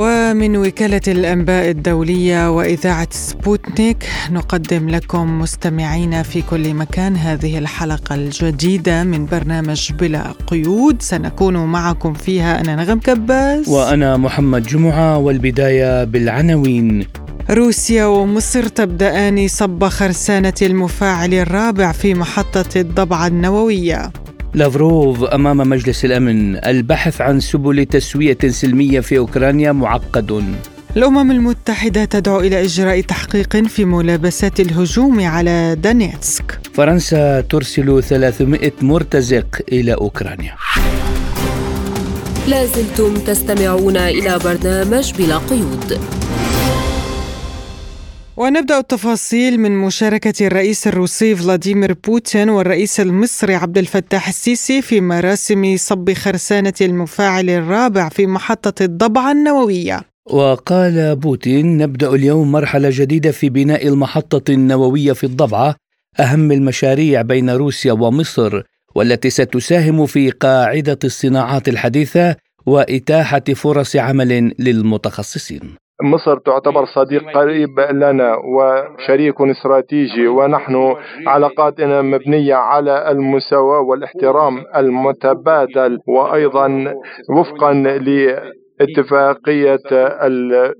ومن وكالة الأنباء الدولية وإذاعة سبوتنيك نقدم لكم مستمعينا في كل مكان هذه الحلقة الجديدة من برنامج بلا قيود. سنكون معكم فيها. أنا نغم كباس. وأنا محمد جمعة والبداية بالعناوين. روسيا ومصر تبدأان صب خرسانة المفاعل الرابع في محطة الضبعة النووية. لافروف أمام مجلس الأمن. البحث عن سبل تسوية سلمية في أوكرانيا معقد. الأمم المتحدة تدعو إلى إجراء تحقيق في ملابسات الهجوم على دانيتسك فرنسا ترسل 300 مرتزق إلى أوكرانيا. لازلتم تستمعون إلى برنامج بلا قيود. ونبدأ التفاصيل من مشاركة الرئيس الروسي فلاديمير بوتين والرئيس المصري عبد الفتاح السيسي في مراسم صب خرسانة المفاعل الرابع في محطة الضبعة النووية. وقال بوتين نبدأ اليوم مرحلة جديدة في بناء المحطة النووية في الضبعة أهم المشاريع بين روسيا ومصر والتي ستساهم في قاعدة الصناعات الحديثة وإتاحة فرص عمل للمتخصصين. مصر تعتبر صديق قريب لنا وشريك استراتيجي ونحن علاقاتنا مبنية على المساواة والاحترام المتبادل وأيضا وفقا اتفاقية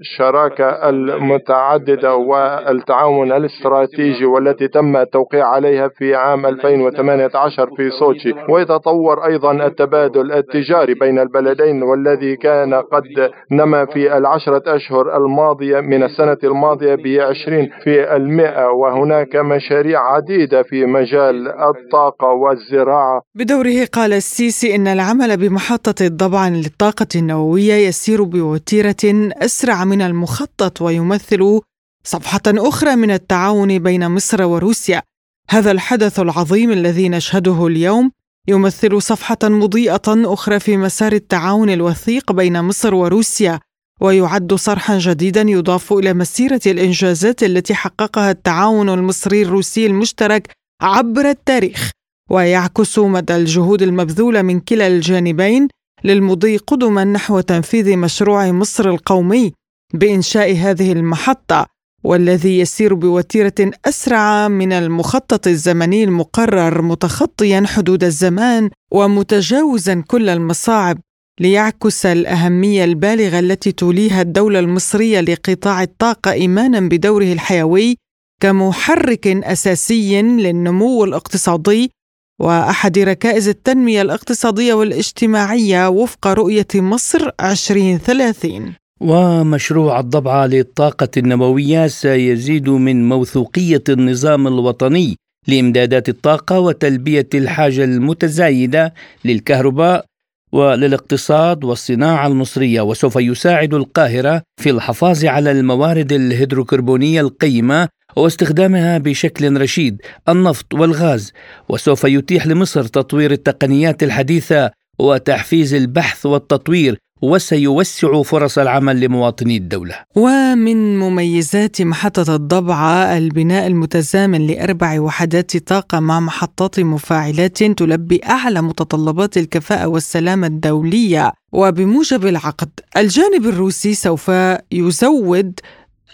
الشراكة المتعددة والتعاون الاستراتيجي والتي تم التوقيع عليها في عام 2018 في سوتشي. ويتطور أيضا التبادل التجاري بين البلدين والذي كان قد نما في العشرة أشهر الماضية من السنة الماضية بعشرين في المئة. وهناك مشاريع عديدة في مجال الطاقة والزراعة. بدوره قال السيسي إن العمل بمحطة الضبع للطاقة النووية يسير بوتيرة أسرع من المخطط ويمثل صفحة أخرى من التعاون بين مصر وروسيا. هذا الحدث العظيم الذي نشهده اليوم يمثل صفحة مضيئة أخرى في مسار التعاون الوثيق بين مصر وروسيا ويعد صرحا جديدا يضاف إلى مسيرة الإنجازات التي حققها التعاون المصري الروسي المشترك عبر التاريخ. ويعكس مدى الجهود المبذولة من كلا الجانبين للمضي قدما نحو تنفيذ مشروع مصر القومي بإنشاء هذه المحطة والذي يسير بوتيرة أسرع من المخطط الزمني المقرر متخطيا حدود الزمان ومتجاوزا كل المصاعب ليعكس الأهمية البالغة التي توليها الدولة المصرية لقطاع الطاقة ايمانا بدوره الحيوي كمحرك أساسي للنمو الاقتصادي وأحد ركائز التنمية الاقتصادية والاجتماعية وفق رؤية مصر 2030 ومشروع الضبعه للطاقة النووية سيزيد من موثوقية النظام الوطني لإمدادات الطاقة وتلبية الحاجة المتزايدة للكهرباء وللاقتصاد والصناعة المصرية. وسوف يساعد القاهرة في الحفاظ على الموارد الهيدروكربونية القيمة واستخدامها بشكل رشيد النفط والغاز وسوف يتيح لمصر تطوير التقنيات الحديثة وتحفيز البحث والتطوير وسيوسع فرص العمل لمواطني الدولة. ومن مميزات محطة الضبعة البناء المتزامن لأربع وحدات طاقة مع محطات مفاعلات تلبي أعلى متطلبات الكفاءة والسلامة الدولية. وبموجب العقد الجانب الروسي سوف يزود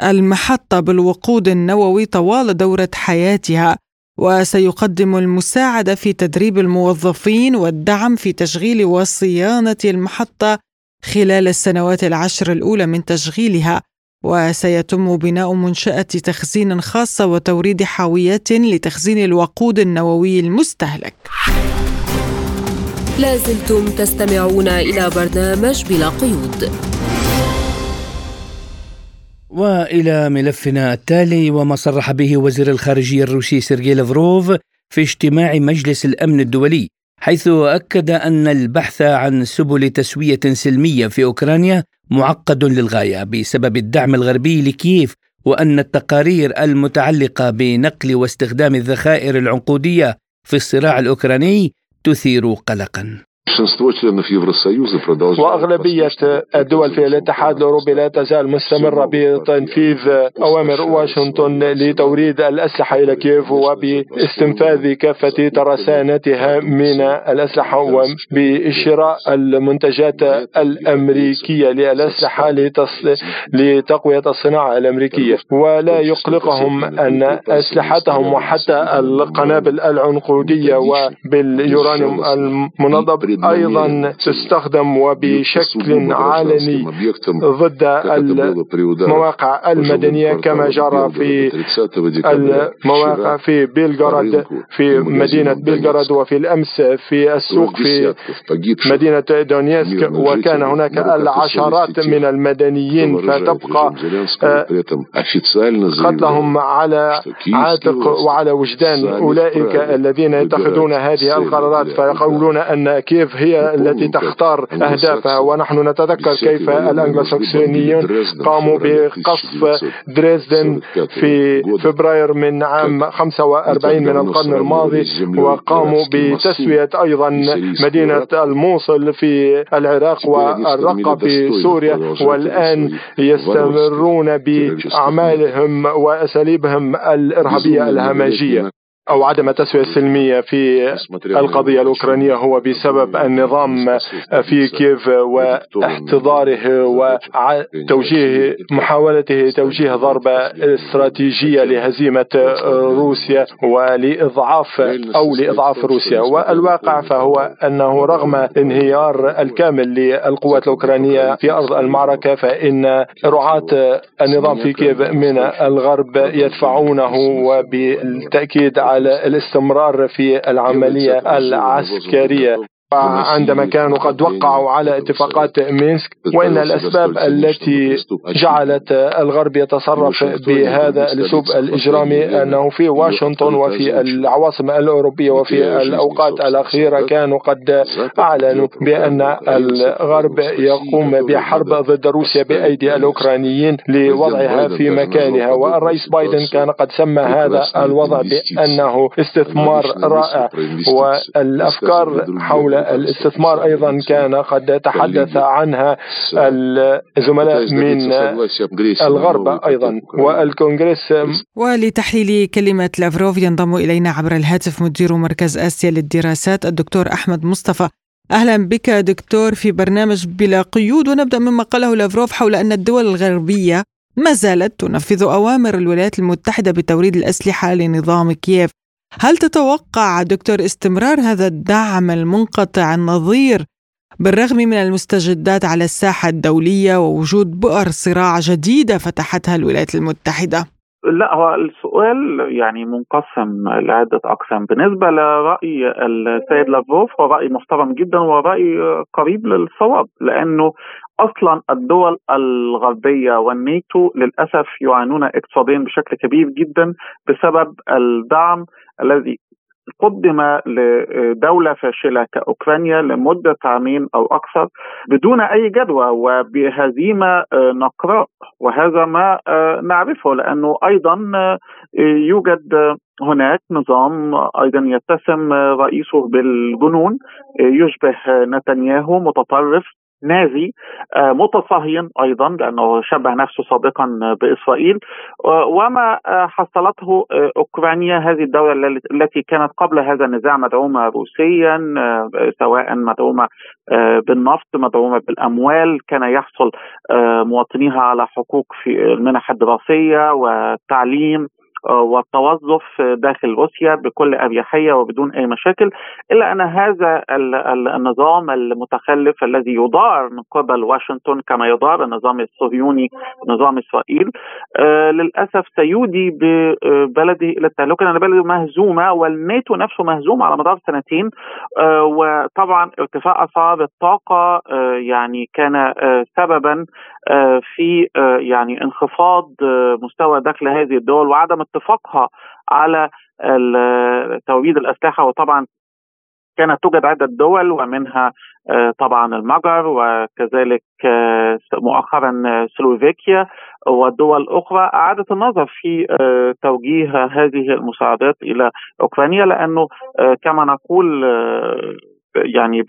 المحطة بالوقود النووي طوال دورة حياتها وسيقدم المساعدة في تدريب الموظفين والدعم في تشغيل وصيانة المحطة خلال السنوات العشر الأولى من تشغيلها وسيتم بناء منشأة تخزين خاصة وتوريد حاويات لتخزين الوقود النووي المستهلك. لازلتم تستمعون إلى برنامج بلا قيود. وإلى ملفنا التالي وما صرح به وزير الخارجية الروسي سيرجي لافروف في اجتماع مجلس الأمن الدولي حيث أكد أن البحث عن سبل تسوية سلمية في أوكرانيا معقد للغاية بسبب الدعم الغربي لكييف وأن التقارير المتعلقة بنقل واستخدام الذخائر العنقودية في الصراع الأوكراني تثير قلقا. وأغلبية الدول في الاتحاد الأوروبي لا تزال مستمرة بتنفيذ أوامر واشنطن لتوريد الأسلحة إلى كييف وباستنفاذ كافة ترسانتها من الأسلحة وبشراء المنتجات الأمريكية للأسلحة لتقوية الصناعة الأمريكية. ولا يقلقهم أن أسلحتهم وحتى القنابل العنقودية وباليورانيوم المنظم أيضا تستخدم وبشكل علني ضد المواقع المدنية كما جرى في المواقع في بيلغراد في مدينة بيلغراد وفي الأمس في السوق في مدينة دونيسك وكان هناك العشرات من المدنيين فتبقى قتلهم على عاتق وعلى وجدان. أولئك الذين يتخذون هذه القرارات فيقولون أن كيف هي التي تختار أهدافها؟ ونحن نتذكر كيف الأنجلوساكسونيون قاموا بقصف دريسدن في فبراير من عام 45 من القرن الماضي وقاموا بتسوية أيضا مدينة الموصل في العراق والرقة في سوريا والآن يستمرون بأعمالهم وأساليبهم الإرهابية الهمجية. أو عدم التسوية السلمية في القضية الأوكرانية هو بسبب النظام في كييف واحتضاره وتوجيه محاولته توجيه ضربة استراتيجية لهزيمة روسيا ولإضعاف أو لإضعاف روسيا. والواقع فهو أنه رغم انهيار الكامل للقوات الأوكرانية في أرض المعركة فإن رعاة النظام في كييف من الغرب يدفعونه وبالتأكيد على الاستمرار في العملية العسكرية. عندما كانوا قد وقعوا على اتفاقات مينسك وإن الأسباب التي جعلت الغرب يتصرف بهذا الأسلوب الإجرامي أنه في واشنطن وفي العواصم الأوروبية وفي الأوقات الأخيرة كانوا قد أعلنوا بأن الغرب يقوم بحرب ضد روسيا بأيدي الأوكرانيين لوضعها في مكانها والرئيس بايدن كان قد سمى هذا الوضع بأنه استثمار رائع والأفكار حول الاستثمار أيضا كان قد تحدث عنها الزملاء من الغرب أيضا. والكونغرس ولتحليل كلمة لافروف ينضم إلينا عبر الهاتف مدير مركز آسيا للدراسات الدكتور أحمد مصطفى. أهلا بك دكتور في برنامج بلا قيود ونبدأ مما قاله لافروف حول أن الدول الغربية ما زالت تنفذ أوامر الولايات المتحدة بتوريد الأسلحة لنظام كييف. هل تتوقع دكتور استمرار هذا الدعم المنقطع النظير بالرغم من المستجدات على الساحة الدولية ووجود بؤر صراع جديدة فتحتها الولايات المتحدة؟ لا هو السؤال يعني منقسم لعدة أقسام بالنسبة لرأي السيد لافروف هو رأي محترم جدا ورأي قريب للصواب لأنه أصلا الدول الغربية والناتو للأسف يعانون اقتصاديا بشكل كبير جدا بسبب الدعم الذي قدم لدولة فاشلة كأوكرانيا لمدة عامين أو أكثر بدون أي جدوى وبهزيمة نقراء وهذا ما نعرفه لأنه أيضا يوجد هناك نظام أيضا يتسم رئيسه بالجنون يشبه نتنياهو متطرف نازي آه، متصهين أيضا لأنه شبه نفسه سابقا بإسرائيل. آه، وما آه، حصلته أوكرانيا هذه الدولة التي كانت قبل هذا النزاع مدعومة روسيا سواء مدعومة بالنفط مدعومة بالأموال. كان يحصل مواطنيها على حقوق في المنح الدراسيه والتعليم. والتوظف داخل روسيا بكل أريحية وبدون أي مشاكل إلا أن هذا النظام المتخلف الذي يدار من قبل واشنطن كما يدار النظام الصهيوني نظام إسرائيل آه، للأسف سيودي ببلده إلى التهلكه لأن بلده مهزومة والناتو نفسه مهزوم على مدار سنتين آه، وطبعا ارتفاع أسعار الطاقة آه، يعني كان سببا في يعني انخفاض مستوى دخل هذه الدول وعدم اتفاقها على توريد الأسلحة وطبعا كانت توجد عدة دول ومنها طبعا المجر وكذلك مؤخرا سلوفيكيا ودول أخرى. أعادت النظر في توجيه هذه المساعدات إلى أوكرانيا لأنه كما نقول يعني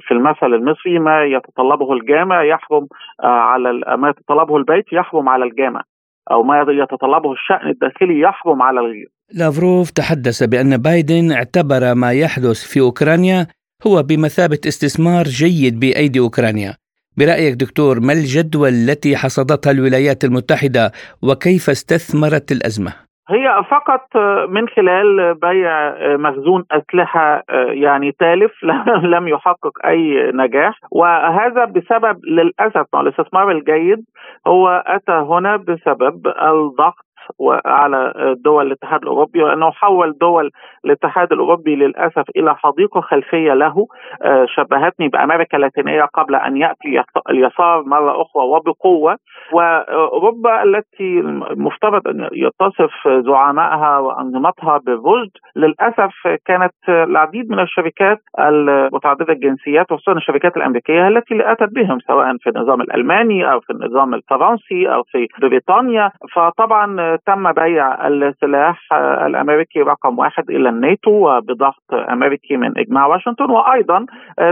في المثل المصري ما يتطلبه الجامع يحرم على ما يتطلبه البيت يحرم على الجامع. أو ما يتطلبه الشأن الداخلي يحرم على الغير. لافروف تحدث بأن بايدن اعتبر ما يحدث في أوكرانيا هو بمثابة استثمار جيد بأيدي أوكرانيا. برأيك دكتور ما الجدوى التي حصدتها الولايات المتحدة وكيف استثمرت الأزمة؟ هي فقط من خلال بيع مخزون أسلحة يعني تالف لم يحقق أي نجاح. وهذا بسبب للأسف الاستثمار الجيد هو أتى هنا بسبب الضغط وعلى دول الاتحاد الأوروبي وأنه حول دول الاتحاد الأوروبي للأسف إلى حديقه خلفية له آه، شبهتني بأمريكا اللاتينية قبل أن يأتي اليسار مرة أخرى وبقوة. وأوروبا التي المفترض أن يتصف زعمائها وأنظمتها بالرشد للأسف كانت العديد من الشركات المتعددة الجنسيات وخصوصا الشركات الأمريكية التي آتت بهم سواء في النظام الألماني أو في النظام الفرنسي أو في بريطانيا. فطبعا تم بيع السلاح الأمريكي رقم واحد إلى الناتو وبضغط أمريكي من إجماع واشنطن. وأيضا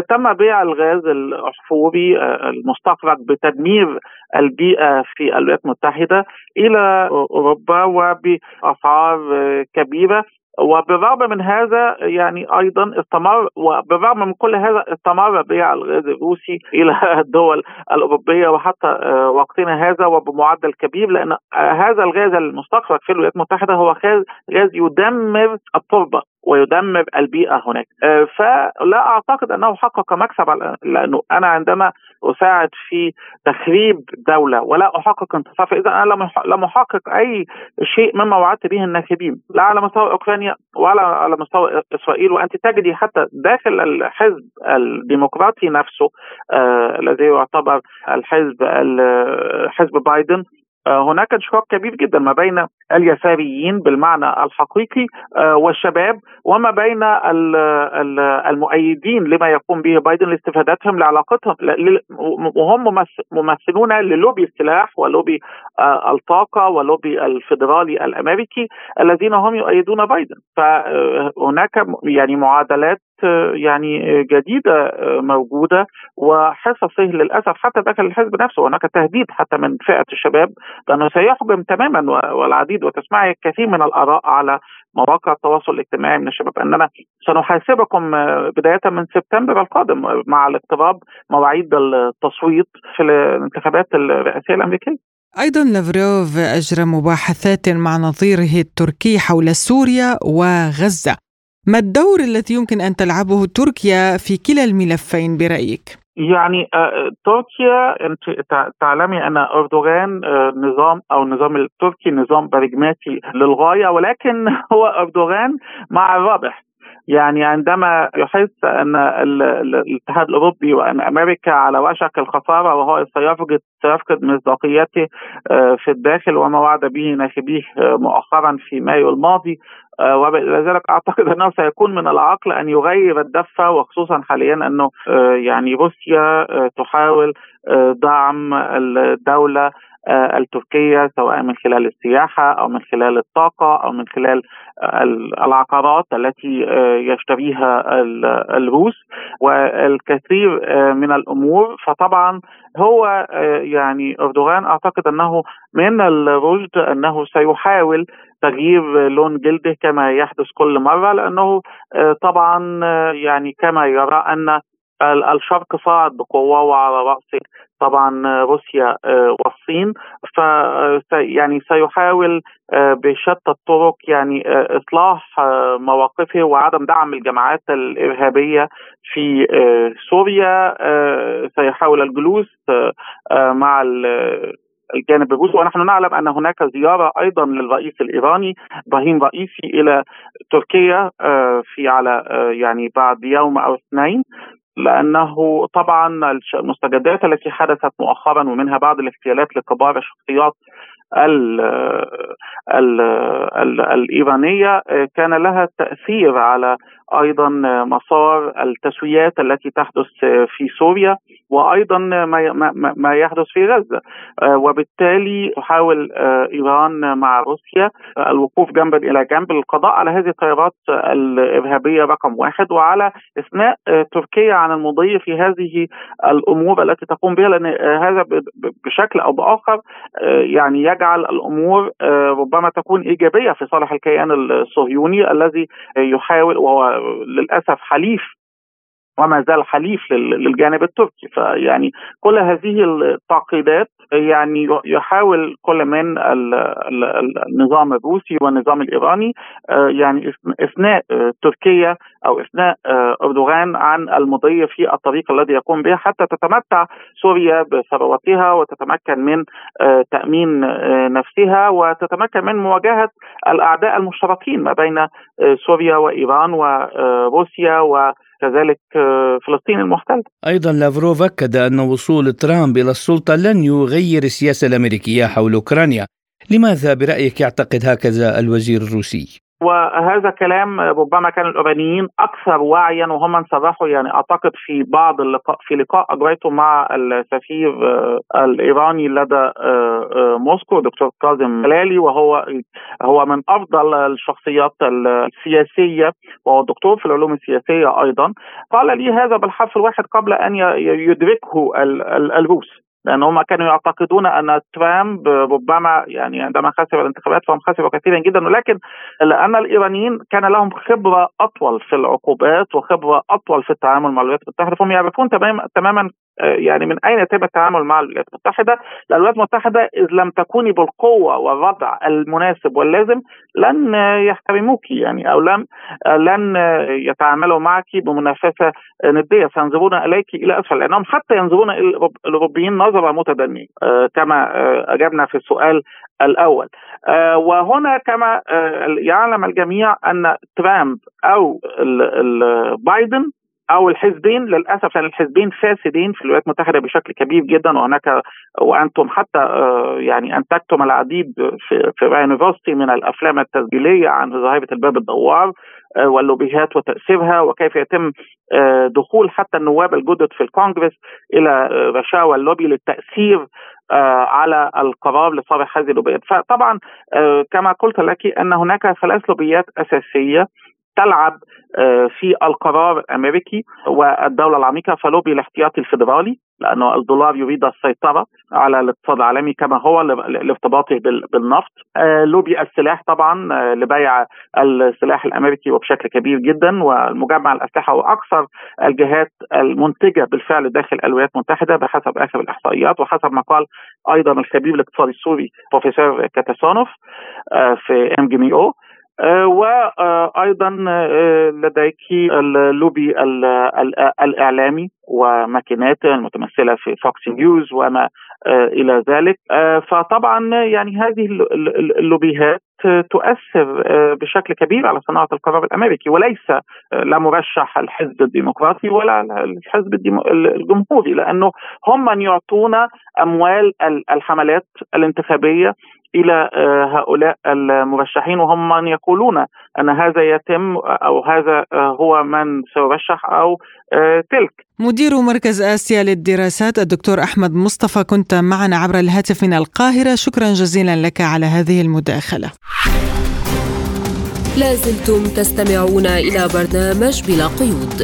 تم بيع الغاز الأحفوري المستخرج بتدمير البيئة في الولايات المتحدة إلى أوروبا وبأسعار كبيرة. وبالرغم من هذا يعني أيضا استمر وبالرغم من كل هذا استمر بيع الغاز الروسي إلى الدول الأوروبية وحتى آه، وقتنا هذا وبمعدل كبير لأن هذا الغاز المستخرج في الولايات المتحدة هو غاز يدمر التربة. ويدمر البيئة هناك. آه، فلا أعتقد أنه حقق مكسب لأنه أنا عندما أساعد في تخريب دولة ولا أحقق انتصار فإذا أنا لم أحقق أي شيء مما وعدت به الناخبين لا على مستوى أوكرانيا ولا على مستوى إسرائيل وأنت تجدي حتى داخل الحزب الديمقراطي نفسه آه الذي يعتبر الحزب حزب بايدن هناك انشقاق كبير جدا ما بين اليساريين بالمعنى الحقيقي آه، والشباب وما بين المؤيدين لما يقوم به بايدن لاستفادتهم لعلاقتهم وهم ممثلون للوبي السلاح ولوبي آه، الطاقة ولوبي الفيدرالي الأمريكي الذين هم يؤيدون بايدن. فهناك يعني معادلات يعني جديدة موجودة. وحصصه للأسف حتى داخل الحزب نفسه هناك تهديد حتى من فئة الشباب. بانه سيحجم تماما والعديد وتسمعي الكثير من الآراء على مواقع التواصل الاجتماعي من الشباب. أننا سنحاسبكم بداية من سبتمبر القادم مع الاقتراب مواعيد التصويت في الانتخابات الرئاسية الأمريكية. أيضا لافروف أجرى مباحثات مع نظيره التركي حول سوريا وغزة. ما الدور الذي يمكن أن تلعبه تركيا في كلا الملفين برأيك؟ يعني آه، تركيا انت تعلمي أن أردوغان آه، نظام أو النظام التركي نظام براجماتي للغاية ولكن هو أردوغان مع الرابح يعني عندما يحس أن الاتحاد الأوروبي وأن أمريكا على وشك الخسارة وهو سيفقد سيفقد مصداقيته آه، في الداخل وما وعد به ناخبيه مؤخرا في مايو الماضي آه، ولذلك أعتقد أنه سيكون من العقل أن يغير الدفه وخصوصا حاليا آه، يعني روسيا آه، تحاول دعم الدولة التركية سواء من خلال السياحة أو من خلال الطاقة أو من خلال العقارات التي يشتريها الروس. والكثير من الأمور فطبعا هو يعني أردوغان أعتقد أنه من الرشد أنه سيحاول تغيير لون جلده كما يحدث كل مرة لأنه آه، طبعا آه، يعني كما يرى أن الشرق صاعد بقوة وعلى رأسه. طبعا روسيا آه، والصين. ف يعني سيحاول بشتى الطرق يعني إصلاح مواقفه وعدم دعم الجماعات الإرهابية في سوريا. سيحاول الجلوس مع الجانب الروسي. ونحن نعلم أن هناك زيارة أيضا للرئيس الإيراني إبراهيم رئيسي إلى تركيا آه، في على آه، يعني بعد يوم أو اثنين. لأنه طبعا المستجدات التي حدثت مؤخرا ومنها بعض الاغتيالات لكبار الشخصيات ال ال ال الإيرانية كان لها تأثير على أيضا مسار التسويات التي تحدث في سوريا وأيضا ما يحدث في غزة. وبالتالي تحاول إيران مع روسيا الوقوف جنبا إلى جنب للقضاء على هذه التيارات الإرهابية رقم واحد وعلى إثناء تركيا عن المضي في هذه الأمور التي تقوم بها لأن هذا بشكل أو بآخر يعني يجعل الأمور ربما تكون إيجابية في صالح الكيان الصهيوني الذي يحاول وهو للأسف حليف وما زال حليف للجانب التركي. فيعني كل هذه التعقيدات يعني يحاول كل من النظام الروسي والنظام الإيراني آه، يعني إثناء تركيا أو إثناء آه، أردوغان عن المضي في الطريق الذي يقوم به حتى تتمتع سوريا بثروتها وتتمكن من آه، تأمين نفسها وتتمكن من مواجهة الأعداء المشتركين ما بين سوريا وإيران وروسيا و كذلك آه، فلسطين المحتلة. أيضا لافروف أكد أن وصول ترامب إلى السلطة لن يغير السياسة الأمريكية حول أوكرانيا. لماذا؟ برأيك يعتقد هكذا الوزير الروسي؟ وهذا كلام ربما كان الايرانيين أكثر وعيا وهم صرحوا يعني أعتقد في بعض اللقاء في لقاء اجريته مع السفير آه، الإيراني لدى آه، آه، موسكو دكتور كاظم جلالي وهو هو من أفضل الشخصيات السياسية وهو دكتور في العلوم السياسية أيضا. قال لي هذا بالحرف الواحد قبل أن يدركه الروس. لأن هم كانوا يعتقدون أن ترامب ربما يعني عندما خسر الانتخابات فهم خسروا كثيرا جدا ولكن لأن الإيرانيين كان لهم خبرة أطول في العقوبات وخبرة أطول في التعامل مع الولايات المتحدة فهم يعرفون تماما تماما يعني من أين يتم التعامل مع الولايات المتحدة؟ لأن الولايات المتحدة إذ لم تكوني بالقوة والردع المناسب واللازم لن يحترموك يعني أو لن لن يتعاملوا معك بمنافسة ندية سينظرون إليك إلى أسفل لانهم حتى ينظرون إلى الأوروبيين نظرة متدنية آه، كما آه، أجبنا في السؤال الأول وهنا كما يعلم الجميع أن ترامب أو بايدن أو الحزبين للأسف يعني الحزبين فاسدين في الولايات المتحدة بشكل كبير جدا وهناك وأنتم حتى آه، يعني أنتجتم العديد في في university من الأفلام التسجيلية عن ظاهره الباب الدوار آه، واللوبيهات وتاثيرها وكيف يتم آه، دخول حتى النواب الجدد في الكونغرس إلى رشاوى اللوبي للتأثير على القرار لصالح هذه اللوبيات فطبعا كما قلت لك أن هناك ثلاث لوبيات أساسية تلعب آه، في القرار الأمريكي والدولة العميقة فلوبي الاحتياطي الفيدرالي لأنه الدولار يريد السيطرة على الاقتصاد العالمي كما هو لارتباطه بالنفط. آه، لوبي السلاح طبعا آه، لبيع السلاح الأمريكي وبشكل كبير جدا والمجمع الأسلحة هو أكثر الجهات المنتجة بالفعل داخل الولايات المتحدة بحسب آخر الإحصائيات وحسب ما قال أيضا الخبير الاقتصادي السوري بروفيسور كاتاسونوف في NGO وأيضا لديك اللوبي الإعلامي وماكيناته المتمثلة في فوكس نيوز وما إلى ذلك. فطبعا يعني هذه اللوبيهات تؤثر بشكل كبير على صناعة القرار الأمريكي وليس لا مرشح الحزب الديمقراطي ولا الحزب الجمهوري لأنه هم من يعطون أموال الحملات الانتخابية إلى آه، هؤلاء المرشحين وهم من يقولون أن هذا يتم أو هذا آه، هو من سيرشح أو آه، تلك. مدير مركز آسيا للدراسات الدكتور أحمد مصطفى كنت معنا عبر الهاتف من القاهرة شكرا جزيلا لك على هذه المداخلة. لازلتم تستمعون إلى برنامج بلا قيود.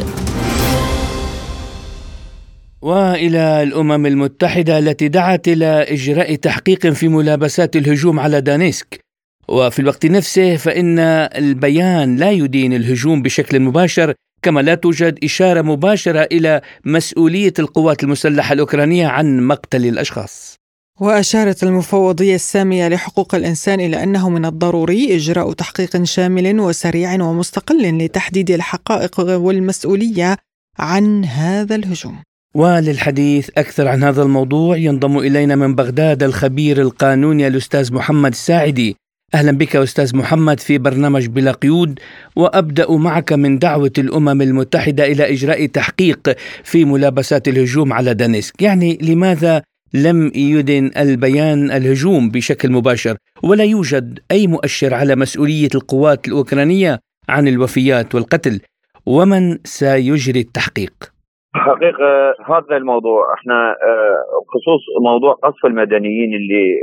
وإلى الأمم المتحدة التي دعت إلى إجراء تحقيق في ملابسات الهجوم على دانيسك وفي الوقت نفسه فإن البيان لا يدين الهجوم بشكل مباشر كما لا توجد إشارة مباشرة إلى مسؤولية القوات المسلحة الأوكرانية عن مقتل الأشخاص وأشارت المفوضية السامية لحقوق الإنسان إلى أنه من الضروري إجراء تحقيق شامل وسريع ومستقل لتحديد الحقائق والمسؤولية عن هذا الهجوم. وللحديث أكثر عن هذا الموضوع ينضم إلينا من بغداد الخبير القانوني الأستاذ محمد الساعدي. أهلا بك أستاذ محمد في برنامج بلا قيود وأبدأ معك من دعوة الأمم المتحدة إلى إجراء تحقيق في ملابسات الهجوم على دانيسك. يعني لماذا لم يدن البيان الهجوم بشكل مباشر؟ ولا يوجد أي مؤشر على مسؤولية القوات الأوكرانية عن الوفيات والقتل؟ ومن سيجري التحقيق؟ حقيقة هذا الموضوع إحنا بخصوص موضوع قصف المدنيين اللي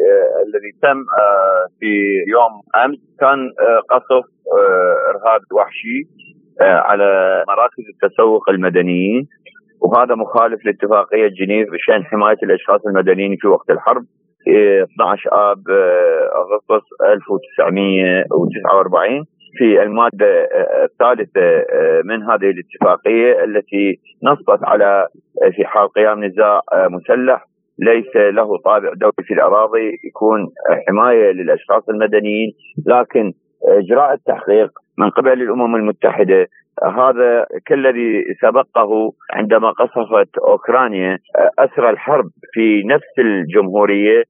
الذي تم في يوم أمس كان قصف إرهاب وحشي على مراكز التسوق المدنيين. وهذا مخالف لاتفاقية جنيف بشأن حماية الأشخاص المدنيين في وقت الحرب. 12 آب أغسطس 1949 في المادة الثالثة من هذه الاتفاقية التي نصت على في حال قيام نزاع مسلح. ليس له طابع دولي في الأراضي. يكون حماية للأشخاص المدنيين. لكن إجراء التحقيق من قبل الأمم المتحدة هذا كالذي سبقه عندما قصفت أوكرانيا اسرى الحرب في نفس الجمهورية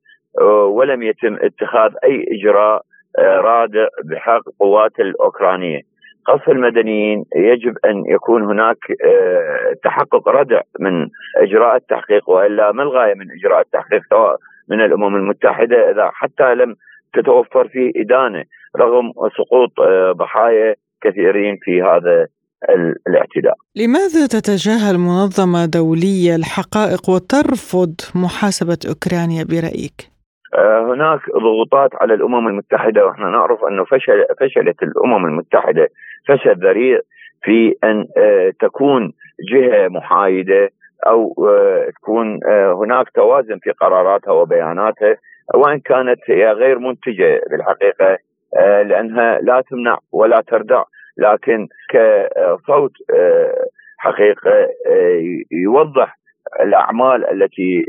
ولم يتم اتخاذ أي إجراء رادع بحق قوات الأوكرانية. قصف المدنيين يجب أن يكون هناك تحقق ردع من إجراء التحقيق وإلا ما الغاية من إجراء التحقيق سواء من الأمم المتحدة إذا حتى لم تتوفر فيه إدانة رغم سقوط ضحايا كثيرين في هذا الاعتداء لماذا تتجاهل منظمة دولية الحقائق وترفض محاسبة أوكرانيا برأيك؟ هناك ضغوطات على الأمم المتحدة ونحن نعرف أنه فشل فشلت الأمم المتحدة فشل ذريع في أن تكون جهة محايدة أو تكون هناك توازن في قراراتها وبياناتها وإن كانت هي غير منتجة بالحقيقة لأنها لا تمنع ولا تردع لكن كصوت حقيقة يوضح الأعمال التي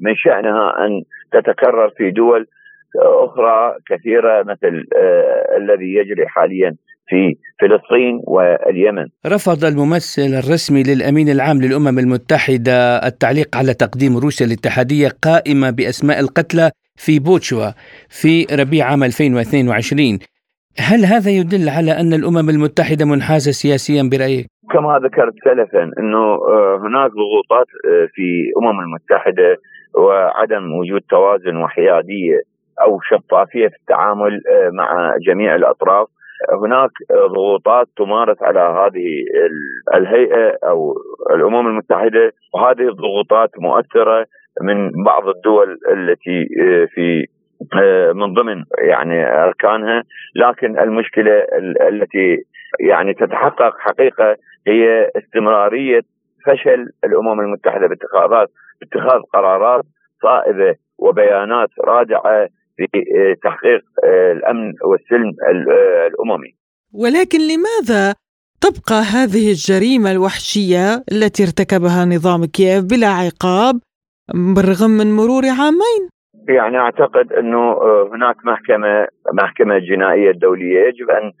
من شأنها أن تتكرر في دول أخرى كثيرة مثل الذي يجري حاليا في فلسطين واليمن. رفض الممثل الرسمي للأمين العام للأمم المتحدة التعليق على تقديم روسيا الاتحادية قائمة بأسماء القتلى في بوتشوا في ربيع عام 2022 هل هذا يدل على أن الأمم المتحدة منحازة سياسيا برأيك؟ كما ذكرت سلفا أنه هناك ضغوطات في الامم المتحدة وعدم وجود توازن وحيادية أو شفافية في التعامل مع جميع الأطراف هناك ضغوطات تمارس على هذه الهيئة أو الأمم المتحدة وهذه الضغوطات مؤثرة من بعض الدول التي في من ضمن يعني أركانها لكن المشكلة التي يعني تتحقق حقيقة هي استمرارية فشل الأمم المتحدة باتخاذات اتخاذ قرارات صائبة وبيانات رادعه في تحقيق الأمن والسلم الأممي. ولكن لماذا تبقى هذه الجريمة الوحشية التي ارتكبها نظام كييف بلا عقاب بالرغم من مرور عامين؟ يعني أعتقد أنه هناك محكمة محكمة جنائية دولية يجب أن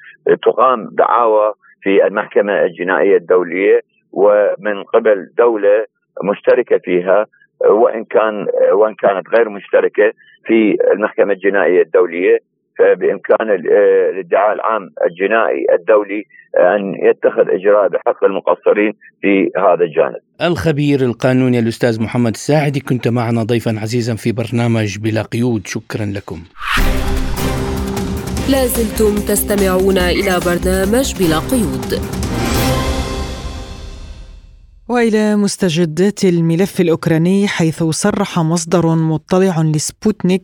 تقام دعاوى في المحكمة الجنائية الدولية ومن قبل دولة مشتركة فيها وإن كان وإن كانت غير مشتركة في المحكمة الجنائية الدولية فبإمكان الادعاء العام الجنائي الدولي أن يتخذ إجراء بحق المقصرين في هذا الجانب. الخبير القانوني الأستاذ محمد الساعدي كنت معنا ضيفا عزيزا في برنامج بلا قيود شكرا لكم. لازلتم تستمعون إلى برنامج بلا قيود. وإلى مستجدات الملف الأوكراني حيث صرح مصدر مطلع لسبوتنيك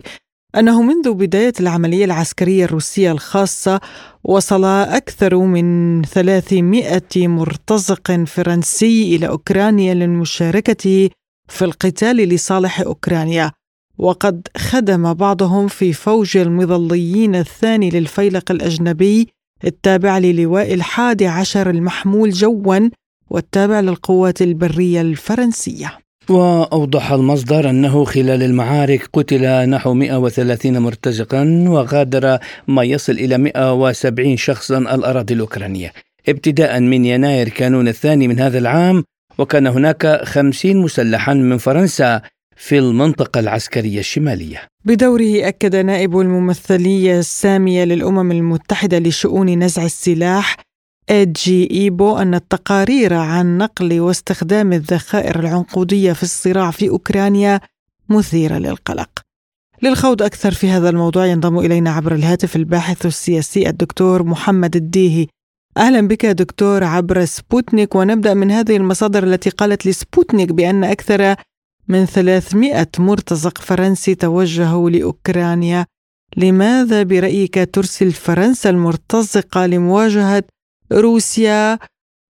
أنه منذ بداية العملية العسكرية الروسية الخاصة وصل أكثر من 300 مرتزق فرنسي إلى أوكرانيا للمشاركة في القتال لصالح أوكرانيا. وقد خدم بعضهم في فوج المظليين الثاني للفيلق الأجنبي التابع للواء الحادي عشر المحمول جوا والتابع للقوات البرية الفرنسية. وأوضح المصدر أنه خلال المعارك قتل نحو 130 مرتزقا وغادر ما يصل إلى 170 شخصا الأراضي الأوكرانية. ابتداء من يناير كانون الثاني من هذا العام وكان هناك 50 مسلحا من فرنسا في المنطقة العسكرية الشمالية. بدوره أكد نائب الممثلية السامية للأمم المتحدة لشؤون نزع السلاح جي إيبو أن التقارير عن نقل واستخدام الذخائر العنقودية في الصراع في أوكرانيا مثيرة للقلق. للخوض أكثر في هذا الموضوع ينضم إلينا عبر الهاتف الباحث السياسي الدكتور محمد الديهي. أهلا بك دكتور عبر سبوتنيك. ونبدأ من هذه المصادر التي قالت لسبوتنيك بأن أكثر من 300 مرتزق فرنسي توجهوا لأوكرانيا. لماذا برأيك ترسل فرنسا المرتزقة لمواجهة روسيا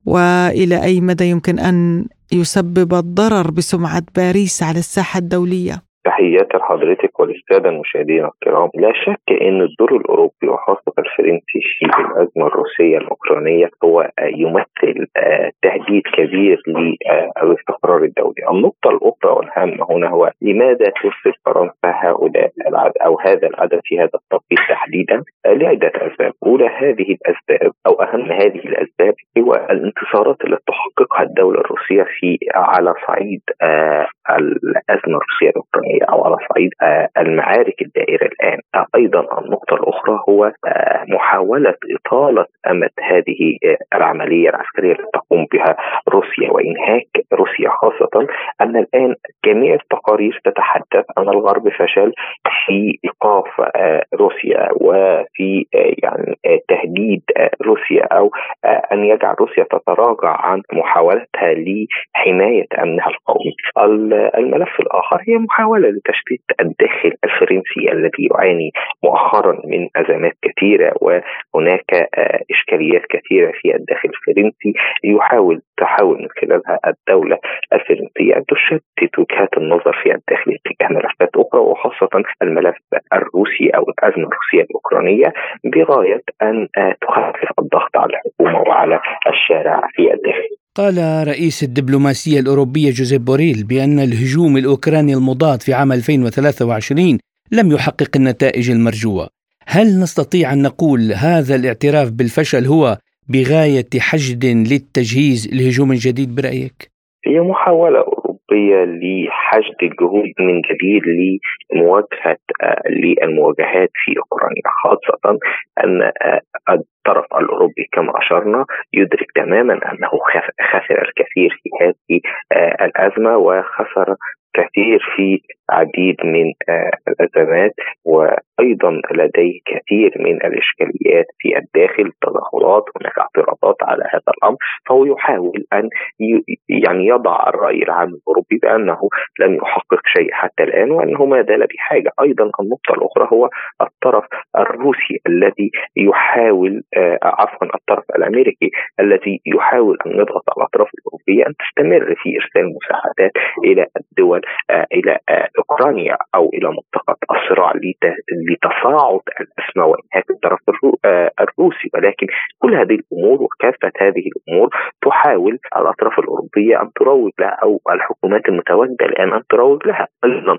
وإلى أي مدى يمكن أن يسبب الضرر بسمعة باريس على الساحة الدولية؟ تحياتي لحضرتك وللساده المشاهدين الكرام، لا شك إن الدور الأوروبي وخاصة الفرنسي في الأزمة الروسية الأوكرانية هو يمثل آه، تهديد كبير للاستقرار الدولي. النقطة الأخرى والهامه هنا هو لماذا ترسل فرنسا هؤلاء العدد أو هذا العدد في هذا التوقيت تحديدا؟ آه، لعدة أسباب، أولى هذه الأسباب أو أهم هذه الأسباب هو الانتصارات التي تحققها الدولة الروسية في على صعيد آه، الازمه الروسيه الأوكرانية. أو على صعيد آه، المعارك الدائرة الآن آه، أيضا النقطة الأخرى هو آه، محاولة إطالة أمد هذه العملية العسكرية التي تقوم بها روسيا وإنهاك روسيا خاصة أن الآن جميع التقارير تتحدث أن الغرب فشل في إيقاف روسيا وفي يعني تهديد روسيا أو أن يجعل روسيا تتراجع عن محاولتها لحماية أمنها القومي. الملف الآخر هي محاولة لتشتيت الداخل الفرنسي الذي يعاني مؤخرا من أزمات كثيرة وهناك آه، إشكاليات كثيرة في الداخل الفرنسي يحاول تحاول من خلالها الدولة الفرنسية أن تشتت وجهات النظر في الداخل اتجاه ملفات أخرى وخاصة الملف الروسي أو الأزمة الروسية الأوكرانية بغاية أن آه، تخفف الضغط على الحكومة وعلى الشارع في الداخل. قال رئيس الدبلوماسية الأوروبية جوزيف بوريل بأن الهجوم الأوكراني المضاد في عام 2023 لم يحقق النتائج المرجوة هل نستطيع أن نقول هذا الاعتراف بالفشل هو بغاية حشد للتجهيز لهجوم جديد برأيك؟ هي محاولة أوروبية لحشد الجهود من جديد لمواجهة آه، للمواجهات في أوكرانيا خاصة أن آه، الطرف الأوروبي كما أشرنا يدرك تماما أنه خسر الكثير في هذه آه، الأزمة وخسر كثير في عديد من آه، الأزمات وأيضا لديه كثير من الإشكاليات في الداخل تدخلات هناك اعتراضات على هذا الأمر فهو يحاول أن يعني يضع الرأي العام الأوروبي بأنه لم يحقق شيء حتى الآن وأنه ما زال بحاجة. أيضا النقطة الأخرى هو الطرف الروسي الذي يحاول آه، عفوا الطرف الأمريكي الذي يحاول أن يضغط على الأطراف الأوروبية أن تستمر في إرسال مساعدات إلى الدول آه، إلى أوكرانيا أو إلى منطقة الصراع لتصاعد وانهاك الطرف آه، الروسي. ولكن كل هذه الأمور وكافة هذه الأمور تحاول الأطراف الأوروبية أن تروج لها أو الحكومات المتواجدة الآن أن تروج لها. أيضا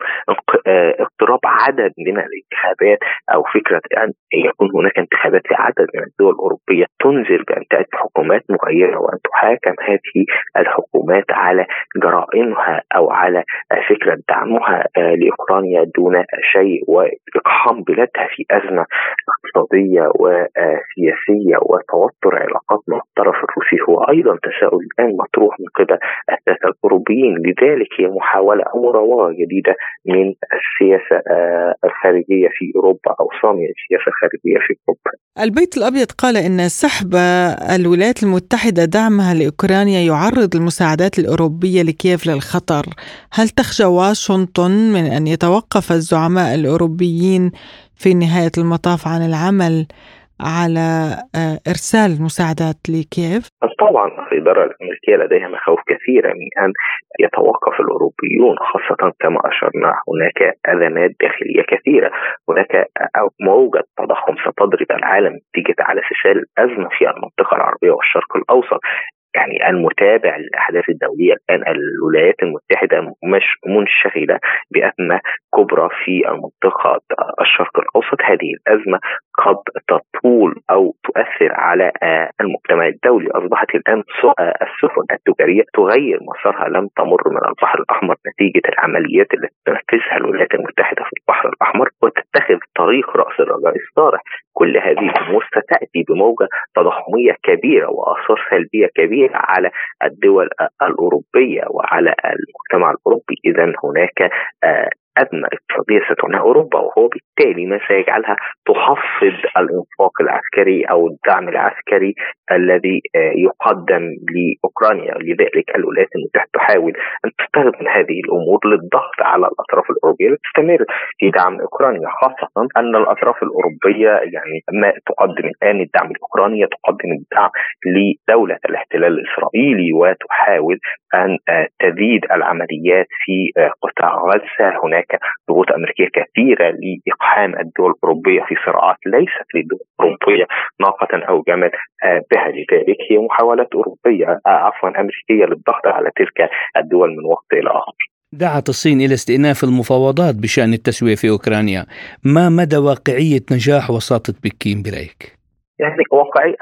آه، اقتراب عدد من الانتخابات أو فكرة أن يكون هناك انتخابات في عدد من الدول الأوروبية تنذر بأن تأتي حكومات مغيرة وأن تحاكم هذه الحكومات على جرائمها أو على فكرة دعمها آه، لأوكرانيا دون شيء وإقحام بلادها في أزمة اقتصادية وسياسيه وتوتر علاقات مع الطرف الروسي. هو أيضا تساؤل الآن مطروح من قبل الساسه الأوروبيين. لذلك هي محاولة أو مراوغه جديدة من السياسة آه، الخارجية في أوروبا أو صامية السياسة الخارجية في أوروبا. البيت الأبيض قال إن سحب الولايات المتحدة دعمها لأوكرانيا يعرض المساعدات الأوروبية لكييف للخطر، هل تخشى واشنطن من أن يتوقف الزعماء الأوروبيين في نهاية المطاف عن العمل؟ على آه، إرسال المساعدات لكييف؟ طبعا الاداره الامريكيه لديها مخاوف كثيره من أن يتوقف الأوروبيون خاصة كما أشرنا. هناك أزمات داخلية كثيرة، هناك موجة تضخم ستضرب العالم نتيجه على فشال الازمه في المنطقة العربية والشرق الأوسط، يعني المتابع للأحداث الدولية الآن الولايات المتحدة مش منشغلة بأزمة كبرى في المنطقة الشرق الأوسط. هذه الأزمة قد تطول أو تؤثر على آه، المجتمع الدولي. أصبحت الآن آه، السفن التجارية تغير مسارها. لم تمر من البحر الأحمر نتيجة العمليات التي تنفذها الولايات المتحدة في البحر الأحمر وتتخذ طريق رأس الرجاء الصالح كل هذه الأمور ستأتي بموجة تضخمية كبيرة وآثار سلبية كبيرة على الدول الأوروبية وعلى المجتمع الأوروبي. اذا هناك آه، أزمة اقتصادية ستعنيها أوروبا وهو بالتالي ما سيجعلها تخفض الإنفاق العسكري أو الدعم العسكري الذي آه، يقدم لأوكرانيا. لذلك الولايات المتحدة تحاول أن تستخدم هذه الأمور للضغط على الأطراف الأوروبية لتستمر في دعم أوكرانيا خاصة أن الأطراف الأوروبية يعني ما تقدم الآن الدعم الأوكراني تقدم الدعم لدولة الاحتلال الإسرائيلي وتحاول أن آه، تزيد العمليات في آه، قطاع غزة. هناك ضغوط أمريكية كثيرة لإقحام الدول الأوروبية في صراعات ليست للدول الأوروبية ناقة أو جمل آه، بها لذلك هي محاولات أوروبية عفوا أمريكية للضغط على تلك الدول من وقت إلى آخر دعت الصين إلى استئناف المفاوضات بشأن التسوية في أوكرانيا ما مدى واقعية نجاح وساطة بكين برأيك؟ يعني واقعي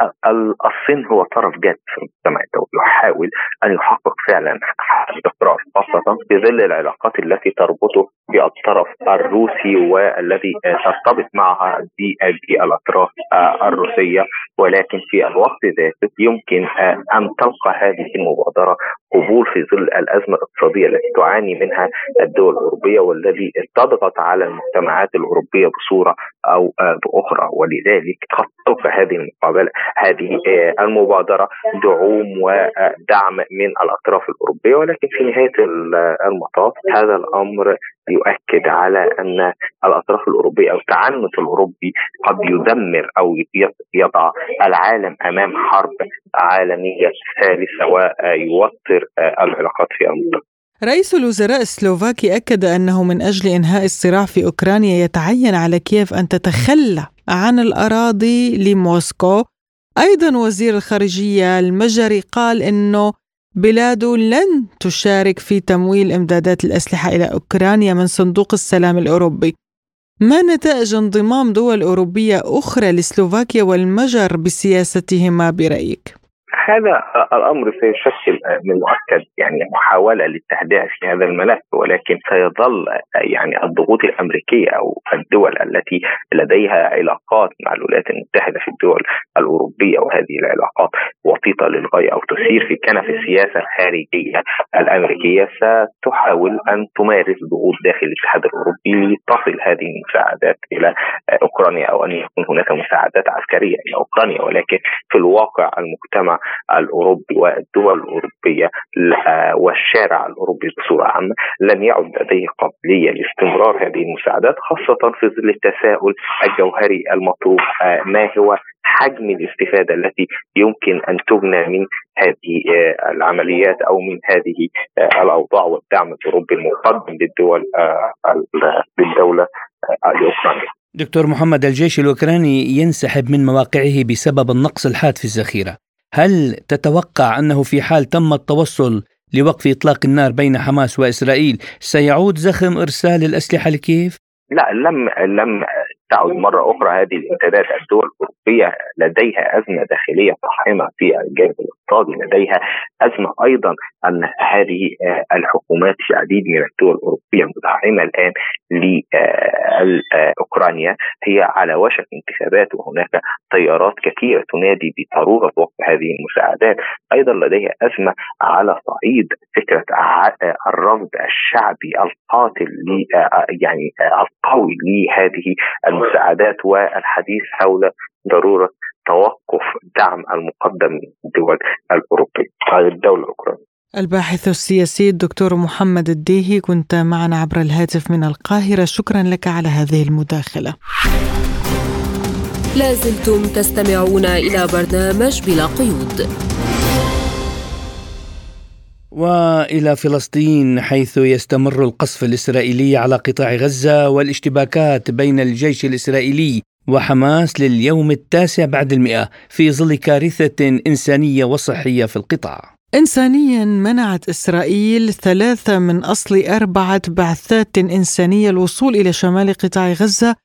الصين هو طرف جاد في المجتمع الدولي يحاول أن يحقق فعلا استقرار خاصة في ظل العلاقات التي تربطه بالطرف الروسي والذي ترتبط معها بالاطراف الروسية. ولكن في الوقت ذاته يمكن أن تلقى هذه المبادرة قبول في ظل الأزمة الاقتصادية التي تعاني منها الدول الأوروبية والذي تضغط على المجتمعات الأوروبية بصورة أو بأخرى. ولذلك قد تلقى هذه المقابلة هذه آه، المبادرة دعوم ودعم من الأطراف الأوروبية. ولكن في نهاية المطاف هذا الأمر يؤكد على أن الأطراف الأوروبية أو التعنت الأوروبي قد يدمر أو يضع العالم أمام حرب عالمية ثالثة ويوتر العلاقات في المنطقة. رئيس الوزراء السلوفاكي أكد أنه من أجل إنهاء الصراع في أوكرانيا يتعين على كييف أن تتخلى عن الأراضي لموسكو أيضا وزير الخارجية المجري قال أنه بلاده لن تشارك في تمويل إمدادات الأسلحة إلى أوكرانيا من صندوق السلام الأوروبي ما نتائج انضمام دول أوروبية أخرى لسلوفاكيا والمجر بسياستهما برأيك؟ هذا الأمر سيشكل من مؤكد يعني محاولة للتهدئه في هذا الملف ولكن سيظل يعني الضغوط الأمريكية أو الدول التي لديها علاقات مع الولايات المتحدة في الدول الأوروبية وهذه العلاقات وطيطه للغاية أو تسير في كنف السياسة الخارجية الأمريكية ستحاول أن تمارس ضغوط داخل الاتحاد الأوروبي لتصل هذه المساعدات إلى أوكرانيا أو أن يكون هناك مساعدات عسكرية إلى أوكرانيا ولكن في الواقع المجتمع الأوروبي والدول الأوروبية والشارع الأوروبي بصورة عامة لم يعد لديه قابلية لاستمرار هذه المساعدات خاصة في ظل التساؤل الجوهري المطروح آه، ما هو حجم الاستفادة التي يمكن أن تبنى من هذه آه، العمليات أو من هذه آه، الأوضاع والدعم الأوروبي المقدم للدول للدولة الأوكرانية؟ دكتور محمد الجيش الأوكراني ينسحب من مواقعه بسبب النقص الحاد في الذخيرة. هل تتوقع أنه في حال تم التوصل لوقف إطلاق النار بين حماس وإسرائيل سيعود زخم إرسال الأسلحة لكييف؟ لا لم لم تعد مرة أخرى. هذه الامتداد الدول الأوروبية لديها أزمة داخلية طاحنة في الجانب الاقتصادي لديها أزمة أيضا أن هذه آه، الحكومات في عديد من الدول الأوروبية المدعمة الآن لأوكرانيا هي على وشك انتخابات وهناك تيارات كثيرة تنادي بضرورة وقف هذه المساعدات. أيضا لديها أزمة على صعيد فكرة الرفض الشعبي القاتل آه، يعني آه، القوي لهذه المساعدات والحديث حول ضرورة توقف دعم المقدم من الدول الأوروبية. هذه الدولة الاوكرانيه الباحث السياسي الدكتور محمد الديهي كنت معنا عبر الهاتف من القاهرة. شكرا لك على هذه المداخلة. لازلتم تستمعون إلى برنامج بلا قيود. وإلى فلسطين حيث يستمر القصف الإسرائيلي على قطاع غزة والاشتباكات بين الجيش الإسرائيلي وحماس لليوم التاسع بعد المئة في ظل كارثة إنسانية وصحية في القطاع. إنسانيا منعت إسرائيل ثلاثة من أصل أربعة بعثات إنسانية الوصول إلى شمال قطاع غزة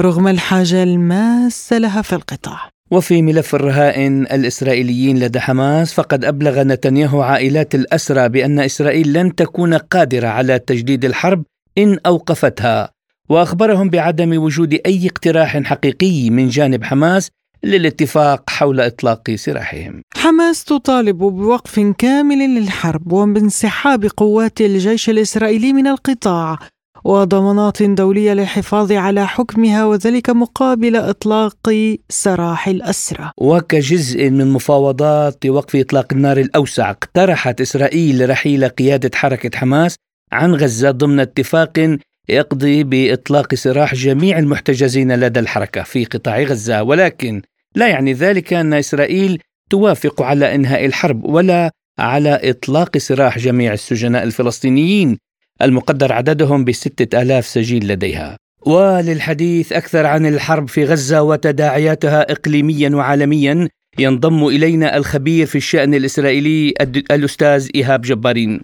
رغم الحاجة الماسة لها في القطاع. وفي ملف الرهائن الإسرائيليين لدى حماس فقد أبلغ نتنياهو عائلات الأسرى بأن إسرائيل لن تكون قادرة على تجديد الحرب إن أوقفتها. وأخبرهم بعدم وجود أي اقتراح حقيقي من جانب حماس للاتفاق حول إطلاق سراحهم. حماس تطالب بوقف كامل للحرب وبانسحاب قوات الجيش الإسرائيلي من القطاع وضمانات دولية للحفاظ على حكمها وذلك مقابل إطلاق سراح الأسرى. وكجزء من مفاوضات وقف إطلاق النار الأوسع اقترحت إسرائيل رحيل قيادة حركة حماس عن غزة ضمن اتفاق يقضي بإطلاق سراح جميع المحتجزين لدى الحركة في قطاع غزة. ولكن لا يعني ذلك أن إسرائيل توافق على إنهاء الحرب ولا على إطلاق سراح جميع السجناء الفلسطينيين. المقدر عددهم بستة آلاف سجين لديها. وللحديث أكثر عن الحرب في غزة وتداعياتها إقليميا وعالميا ينضم إلينا الخبير في الشأن الإسرائيلي الأستاذ إيهاب جبارين.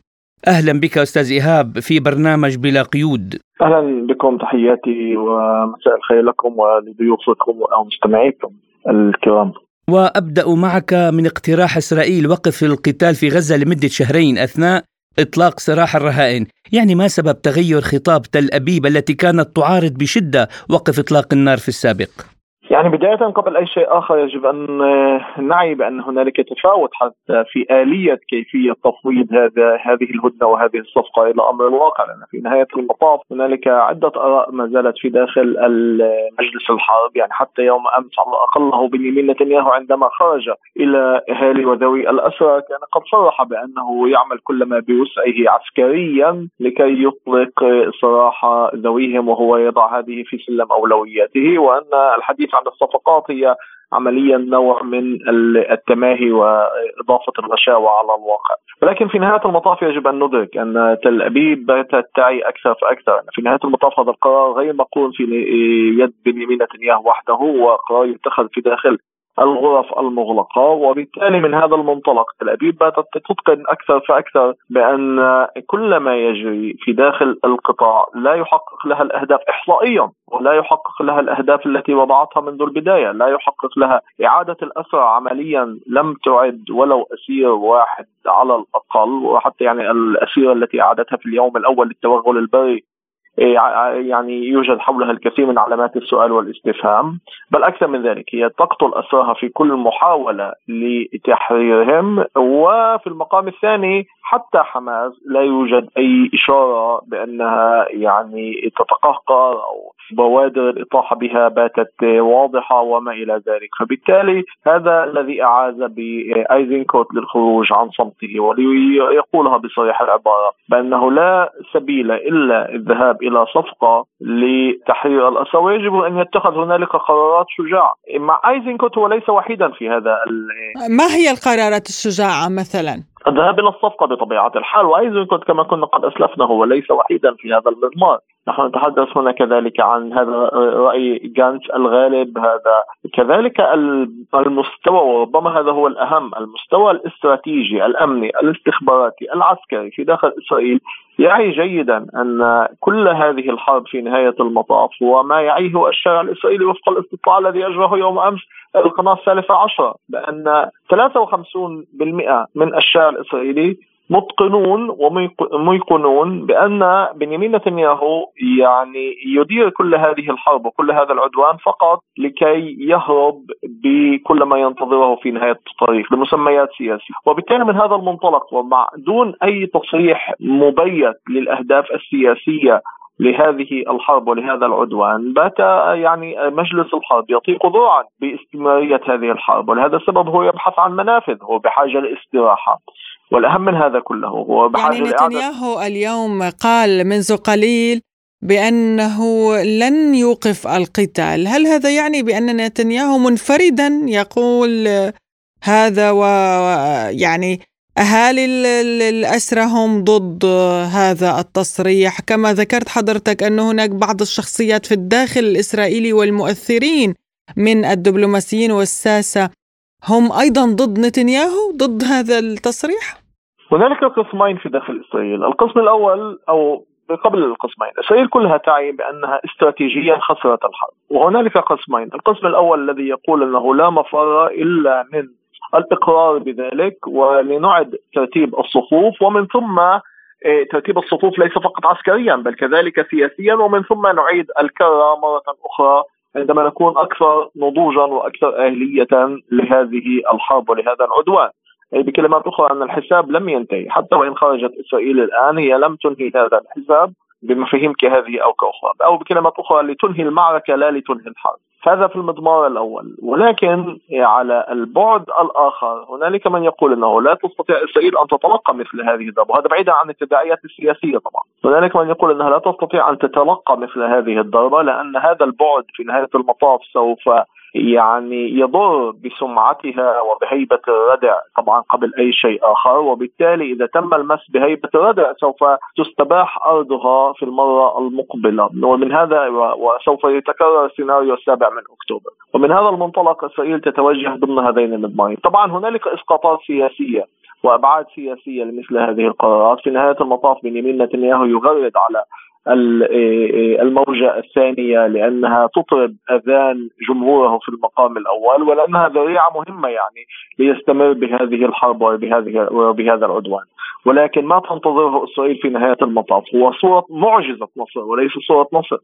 أهلا بك أستاذ إيهاب في برنامج بلا قيود. أهلا بكم تحياتي ومساء الخير لكم ولضيوفكم ومستمعيكم الكرام. وأبدأ معك من اقتراح إسرائيل وقف القتال في غزة لمدة شهرين أثناء إطلاق سراح الرهائن، يعني ما سبب تغير خطاب تل أبيب التي كانت تعارض بشدة وقف إطلاق النار في السابق؟ يعني بداية قبل أي شيء آخر يجب أن آه، نعي بأن هنالك تفاوت حتى في آلية كيفية تفويض هذا هذه الهدنة وهذه الصفقة إلى أمر الواقع لأن في نهاية المطاف هنالك عدة آراء ما زالت في داخل مجلس الحرب يعني حتى يوم أمس على الأقل بنيامين نتنياهو عندما خرج إلى أهالي وذوي الأسرى كان قد صرح بأنه يعمل كل ما بوسعه عسكريا لكي يطلق سراح ذويهم وهو يضع هذه في سلم أولوياته وأن الحديث عن الصفقات هي عمليا نوع من التماهي وإضافة الغشاوة على الواقع، ولكن في نهاية المطاف يجب أن ندرك أن تل أبيب باتت تعي أكثر فأكثر، في نهاية المطاف هذا القرار غير مقرون في يد بنيامين نتنياهو وحده وقرار يتخذ في داخل الغرف المغلقة وبالتالي من هذا المنطلق تل أبيب باتت تتقن أكثر فأكثر بأن كل ما يجري في داخل القطاع لا يحقق لها الأهداف إحصائيا ولا يحقق لها الأهداف التي وضعتها منذ البداية لا يحقق لها إعادة الأسرى عمليا لم تعد ولو أسير واحد على الأقل وحتى يعني الأسيرة التي أعادتها في اليوم الأول للتوغل البري يعني يوجد حولها الكثير من علامات السؤال والاستفهام بل أكثر من ذلك هي تقتل أسراها في كل محاولة لتحريرهم وفي المقام الثاني حتى حماس لا يوجد أي إشارة بأنها يعني تتقهقر أو بوادر الإطاحة بها باتت واضحة وما إلى ذلك فبالتالي هذا الذي أعاز بأيزنكوت للخروج عن صمته وليقولها بصريح العبارة بأنه لا سبيل إلا الذهاب إلى صفقة لتحرير الأسرى ويجب أن يتخذ هنالك قرارات شجاعة مع أيزنكوت هو ليس وحيدا في هذا ما هي القرارات الشجاعة مثلا؟ الذهاب إلى الصفقة بطبيعة الحال وأيزنكوت كما كنا قد أسلفنا هو ليس وحيدا في هذا المضمار. نحن نتحدث هنا كذلك عن هذا رأي جانس الغالب هذا كذلك المستوى وربما هذا هو الأهم المستوى الاستراتيجي الأمني الاستخباراتي العسكري في داخل إسرائيل. يعي جيدا أن كل هذه الحرب في نهاية المطاف هو ما يعيه الشارع الإسرائيلي وفق الاستطلاع الذي أجراه يوم أمس القناة الثالثة عشرة بأن 53% من الشارع الإسرائيلي متقنون وميقنون بأن بنيامين نتنياهو يعني يدير كل هذه الحرب وكل هذا العدوان فقط لكي يهرب بكل ما ينتظره في نهاية الطريق لمسميات سياسية، وبالتالي من هذا المنطلق ومع دون أي تصريح مبيت للأهداف السياسية لهذه الحرب ولهذا العدوان بات يعني مجلس الحرب يطيق ذرعا باستمرارية هذه الحرب ولهذا السبب هو يبحث عن منافذ هو بحاجة لاستراحة. والأهم من هذا كله هو بحاجة يعني نتنياهو اليوم قال منذ قليل بأنه لن يوقف القتال. هل هذا يعني بأن نتنياهو منفردا يقول هذا ويعني أهالي الأسرى هم ضد هذا التصريح؟ كما ذكرت حضرتك أن هناك بعض الشخصيات في الداخل الإسرائيلي والمؤثرين من الدبلوماسيين والساسة هم أيضا ضد نتنياهو؟ ضد هذا التصريح؟ هنالك قسمين في داخل إسرائيل. القسم الأول أو قبل القسمين إسرائيل كلها تعي بأنها استراتيجيا خسرت الحرب وهنالك قسمين. القسم الأول الذي يقول أنه لا مفر إلا من الإقرار بذلك ولنعد ترتيب الصفوف ومن ثم إيه، ترتيب الصفوف ليس فقط عسكريا بل كذلك سياسيا ومن ثم نعيد الكرة مرة أخرى عندما نكون أكثر نضوجا وأكثر أهلية لهذه الحرب ولهذا العدوان. أي بكلمات أخرى أن الحساب لم ينتهي. حتى وإن خرجت إسرائيل الآن هي لم تنهي هذا الحساب بمفاهيم كهذه أو كأخرى أو بكلمات أخرى لتنهي المعركة لا لتنهي الحرب. هذا في المضمار الأول. ولكن على البعد الآخر هنالك من يقول إنه لا تستطيع إسرائيل أن تتلقى مثل هذه الضربة. وهذا بعيدا عن التداعيات السياسية طبعا. هنالك من يقول إنها لا تستطيع أن تتلقى مثل هذه الضربة لأن هذا البعد في نهاية المطاف سوف يعني يضر بسمعتها وبهيبة الردع. طبعا قبل أي شيء آخر. وبالتالي إذا تم المس بهيبة الردع سوف تستباح أرضها في المرة المقبلة. ومن هذا وسوف يتكرر السيناريو السابع من أكتوبر. ومن هذا المنطلق إسرائيل تتوجه ضمن هذين المضمارين طبعا هنالك إسقاطات سياسية وأبعاد سياسية لمثل هذه القرارات. في نهاية المطاف بنيامين نتنياهو يغرد على الموجة الثانية لأنها تطرب أذان جمهوره في المقام الأول ولأنها ذريعة مهمة يعني ليستمر بهذه الحرب وبهذه وبهذا العدوان. ولكن ما تنتظره إسرائيل في نهاية المطاف. هو صورة معجزة نصر وليس صورة نصر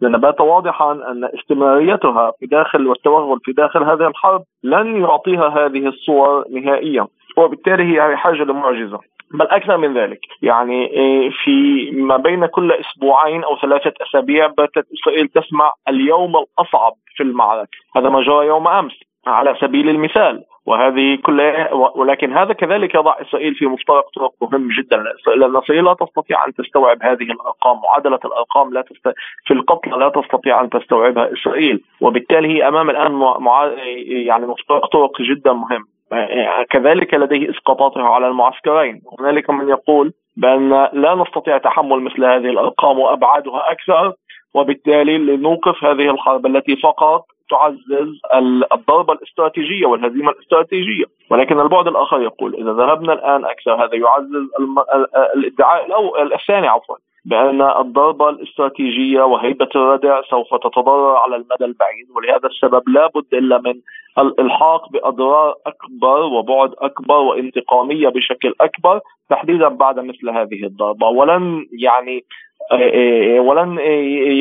لأن بات واضحا أن استمراريتها في داخل والتوغل في داخل هذه الحرب لن يعطيها هذه الصور نهائيا. وبالتالي هي بحاجة لمعجزة. بل أكثر من ذلك. يعني إيه، في ما بين كل أسبوعين أو ثلاثة أسابيع باتت اسرائيل تسمع اليوم الأصعب في المعركة. هذا ما جرى يوم أمس على سبيل المثال. وهذه كلها ولكن هذا كذلك يضع إسرائيل في مفترق طرق مهم جدا. لأن إسرائيل لا تستطيع أن تستوعب هذه الأرقام. معادلة الأرقام لا تست... في القتل لا تستطيع أن تستوعبها إسرائيل. وبالتالي هي أمام الآن مع... يعني مفترق طرق جدا مهم. كذلك لديه إسقاطاته على المعسكرين. هنالك من يقول بأن لا نستطيع تحمل مثل هذه الأرقام وأبعادها أكثر وبالتالي لنوقف هذه الحرب التي فقط تعزز الضربة الاستراتيجية والهزيمة الاستراتيجية. ولكن البعد الآخر يقول إذا ذهبنا الآن أكثر هذا يعزز الإدعاء الثاني عفوا بأن الضربة الاستراتيجية وهيبة الردع سوف تتضرر على المدى البعيد ولهذا السبب لا بد إلا من الإلحاق بأضرار أكبر وبعد أكبر وانتقامية بشكل أكبر تحديدا بعد مثل هذه الضربة. ولن يعني ولن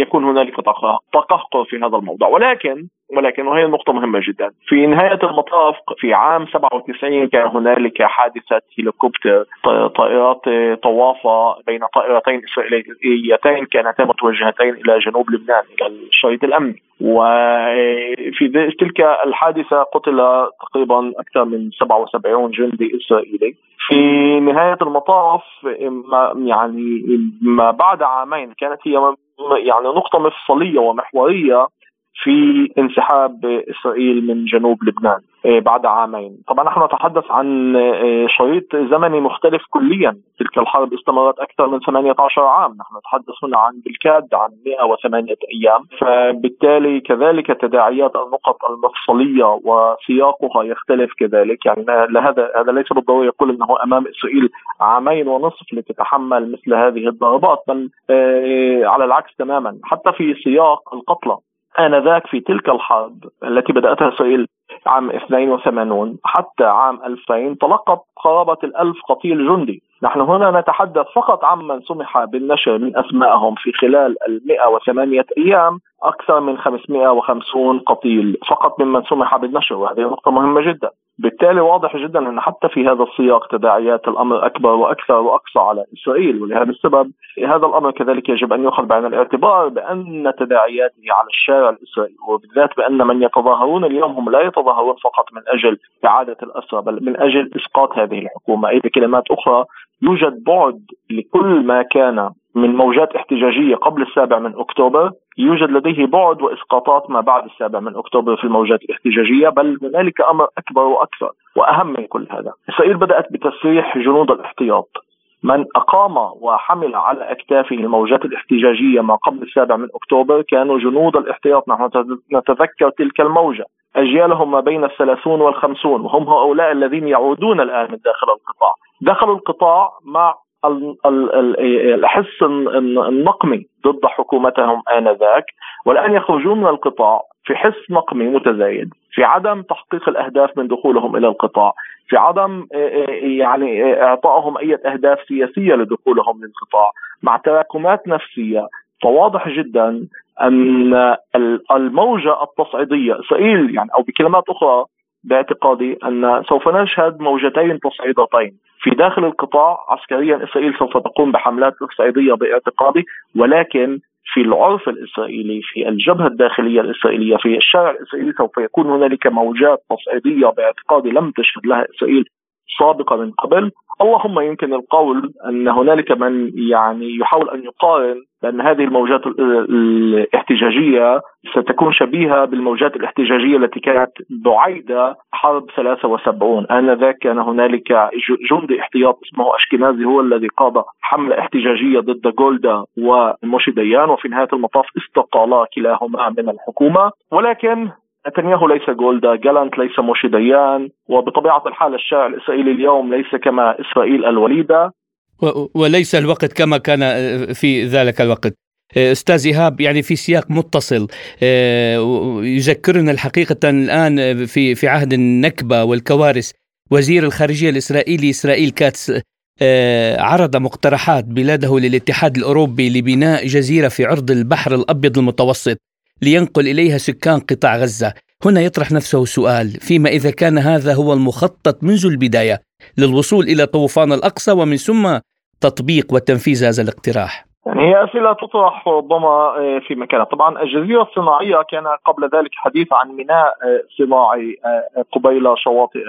يكون هنالك تقهقر في هذا الموضوع. ولكن ولكن وهي نقطة مهمة جدا. في نهاية المطاف في عام 97 كان هنالك حادثة هليكوبتر طائرات طوافة بين طائرتين إسرائيليتين كانتا متوجهتين إلى جنوب لبنان إلى الشريط الأمني. وفي تلك الحادثة قتل تقريبا أكثر من 77 جندي إسرائيلي. في نهاية المطاف يعني ما بعد عامين كانت هي يعني نقطة مفصلية ومحورية في انسحاب إسرائيل من جنوب لبنان إيه، بعد عامين. طبعا نحن نتحدث عن إيه، شريط زمني مختلف كليا. تلك الحرب استمرت أكثر من 18 عام. نحن نتحدث هنا عن بالكاد عن 108 أيام. فبالتالي كذلك تداعيات النقط المفصلية وسياقها يختلف كذلك. يعني لهذا هذا ليس بالضرورة يقول أنه أمام إسرائيل عامين ونصف لتتحمل مثل هذه الضربات بل إيه، على العكس تماما. حتى في سياق القتلى آنذاك في تلك الحرب التي بدأتها إسرائيل عام 82 حتى عام 2000 تلقت قرابة الألف قتيل جندي. نحن هنا نتحدث فقط عمن سمح بالنشر من أسمائهم في خلال ال 108 أيام أكثر من 550 قتيل فقط ممن سمح بالنشر وهذه نقطة مهمة جدا. بالتالي واضح جدا أن حتى في هذا السياق تداعيات الأمر أكبر وأكثر وأقصى على إسرائيل ولهذا السبب هذا الأمر كذلك يجب أن يؤخذ بعين الاعتبار بأن تداعياته على الشارع الإسرائيلي وبالذات بأن من يتظاهرون اليوم هم لا يتظاهرون فقط من أجل إعادة الأسرى بل من أجل إسقاط هذه الحكومة. أي بكلمات أخرى يوجد بعد لكل ما كان من موجات احتجاجية قبل السابع من أكتوبر يوجد لديه بعد وإسقاطات ما بعد السابع من أكتوبر في الموجات الاحتجاجية بل هنالك أمر أكبر وأكثر وأهم من كل هذا. إسرائيل بدأت بتسريح جنود الاحتياط. من أقام وحمل على أكتافه الموجات الاحتجاجية ما قبل السابع من أكتوبر كانوا جنود الاحتياط. نحن نتذكر تلك الموجة. أجيالهم ما بين الثلاثون والخمسون وهم هؤلاء الذين يعودون الآن من داخل القطاع. دخلوا القطاع مع الحس النقمي ضد حكومتهم آنذاك والآن يخرجون من القطاع في حس نقمي متزايد في عدم تحقيق الأهداف من دخولهم إلى القطاع في عدم يعني إعطائهم أي أهداف سياسية لدخولهم للقطاع. مع تراكمات نفسية فواضح جدا أن الموجة التصعيدية إسرائيل يعني أو بكلمات أخرى باعتقادي أن سوف نشهد موجتين تصعيدتين. في داخل القطاع عسكريا إسرائيل سوف تقوم بحملات تصعيديه باعتقادي ولكن في العرف الإسرائيلي في الجبهة الداخلية الإسرائيلية في الشارع الإسرائيلي سوف يكون هنالك موجات تصعيدية باعتقادي لم تشهد لها إسرائيل سابقة من قبل. اللهم يمكن القول أن هنالك من يعني يحاول أن يقارن بأن هذه الموجات الاحتجاجية ستكون شبيهة بالموجات الاحتجاجية التي كانت بعيدة حرب 73 آنذاك كان هنالك جندي احتياط اسمه أشكنازي هو الذي قاد حملة احتجاجية ضد جولدا وموشي ديان وفي نهاية المطاف استقالا كلاهما من الحكومة. ولكن نتنياهو ليس جولدا جالانت ليس موشي ديان وبطبيعة الحال الشارع الإسرائيلي اليوم ليس كما إسرائيل الوليدة. وليس الوقت كما كان في ذلك الوقت. أستاذ إيهاب يعني في سياق متصل يذكرنا الحقيقة الآن في في عهد النكبة والكوارث. وزير الخارجية الإسرائيلي إسرائيل كاتس عرض مقترحات بلاده للاتحاد الأوروبي لبناء جزيرة في عرض البحر الأبيض المتوسط. لينقل إليها سكان قطاع غزة. هنا يطرح نفسه سؤال فيما إذا كان هذا هو المخطط منذ البداية للوصول إلى طوفان الأقصى ومن ثم تطبيق وتنفيذ هذا الاقتراح؟ يعني هي أسئلة تطرح ربما آه، في مكانها. طبعا الجزيرة الصناعية كان قبل ذلك حديث عن ميناء آه، صناعي آه، قبيل شواطئ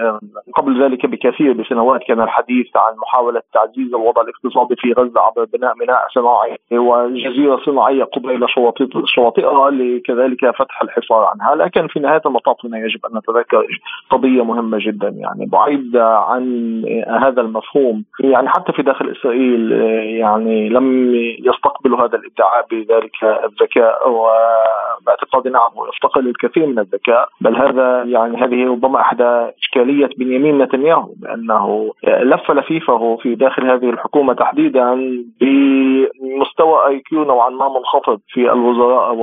قبل ذلك بكثير بسنوات كان الحديث عن محاولة تعزيز الوضع الاقتصادي في غزة عبر بناء ميناء صناعي. وجزيرة صناعية قبيل شواطئ شواطئها لكذلك فتح الحصار عنها. لكن في نهاية المطاف هنا يجب أن نتذكر قضية مهمة جدا. يعني بعيد عن هذا المفهوم. يعني حتى في داخل إسرائيل يعني لم يستقبل هذا الإدعاء بذلك الذكاء وباعتقادي نعم يفتقر للكثير من الذكاء. بل هذا يعني هذه ربما احدى إشكالية بنيامين نتنياهو بأنه لف لفيفه في داخل هذه الحكومة تحديدا بمستوى آي كيو نوعا ما منخفض في الوزراء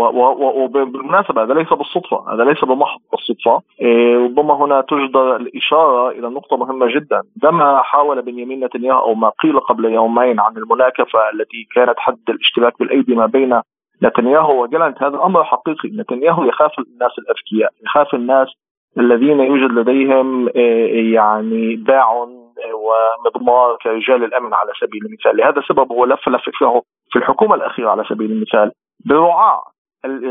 وبالمناسبة هذا ليس بالصدفة هذا ليس بمحض الصدفة. إيه، ربما هنا تجدر الإشارة إلى نقطة مهمة جدا. عندما حاول بنيامين نتنياهو أو ما قيل قبل يومين عن المناكفة التي كانت حد الاشتباك بالأيدي ما بين نتنياهو وجلنت هذا أمر حقيقي. نتنياهو يخاف الناس الأذكياء يخاف الناس الذين يوجد لديهم آه، يعني باع ومضمار كرجال الأمن على سبيل المثال. لهذا السبب هو لف لف في الحكومة الأخيرة على سبيل المثال برعاع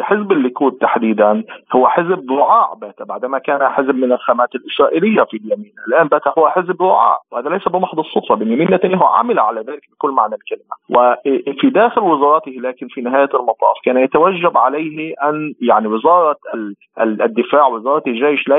حزب الليكود تحديدا هو حزب رعاع بات بعدما كان حزب من الخامات الإسرائيلية في اليمين، الآن بات هو حزب رعاع وهذا ليس بمحض الصدفة، بنيامين نتنياهو عمل على ذلك بكل معنى الكلمة، وفي داخل وزاراته لكن في نهاية المطاف كان يتوجب عليه أن يعني وزارة الدفاع وزارة الجيش لا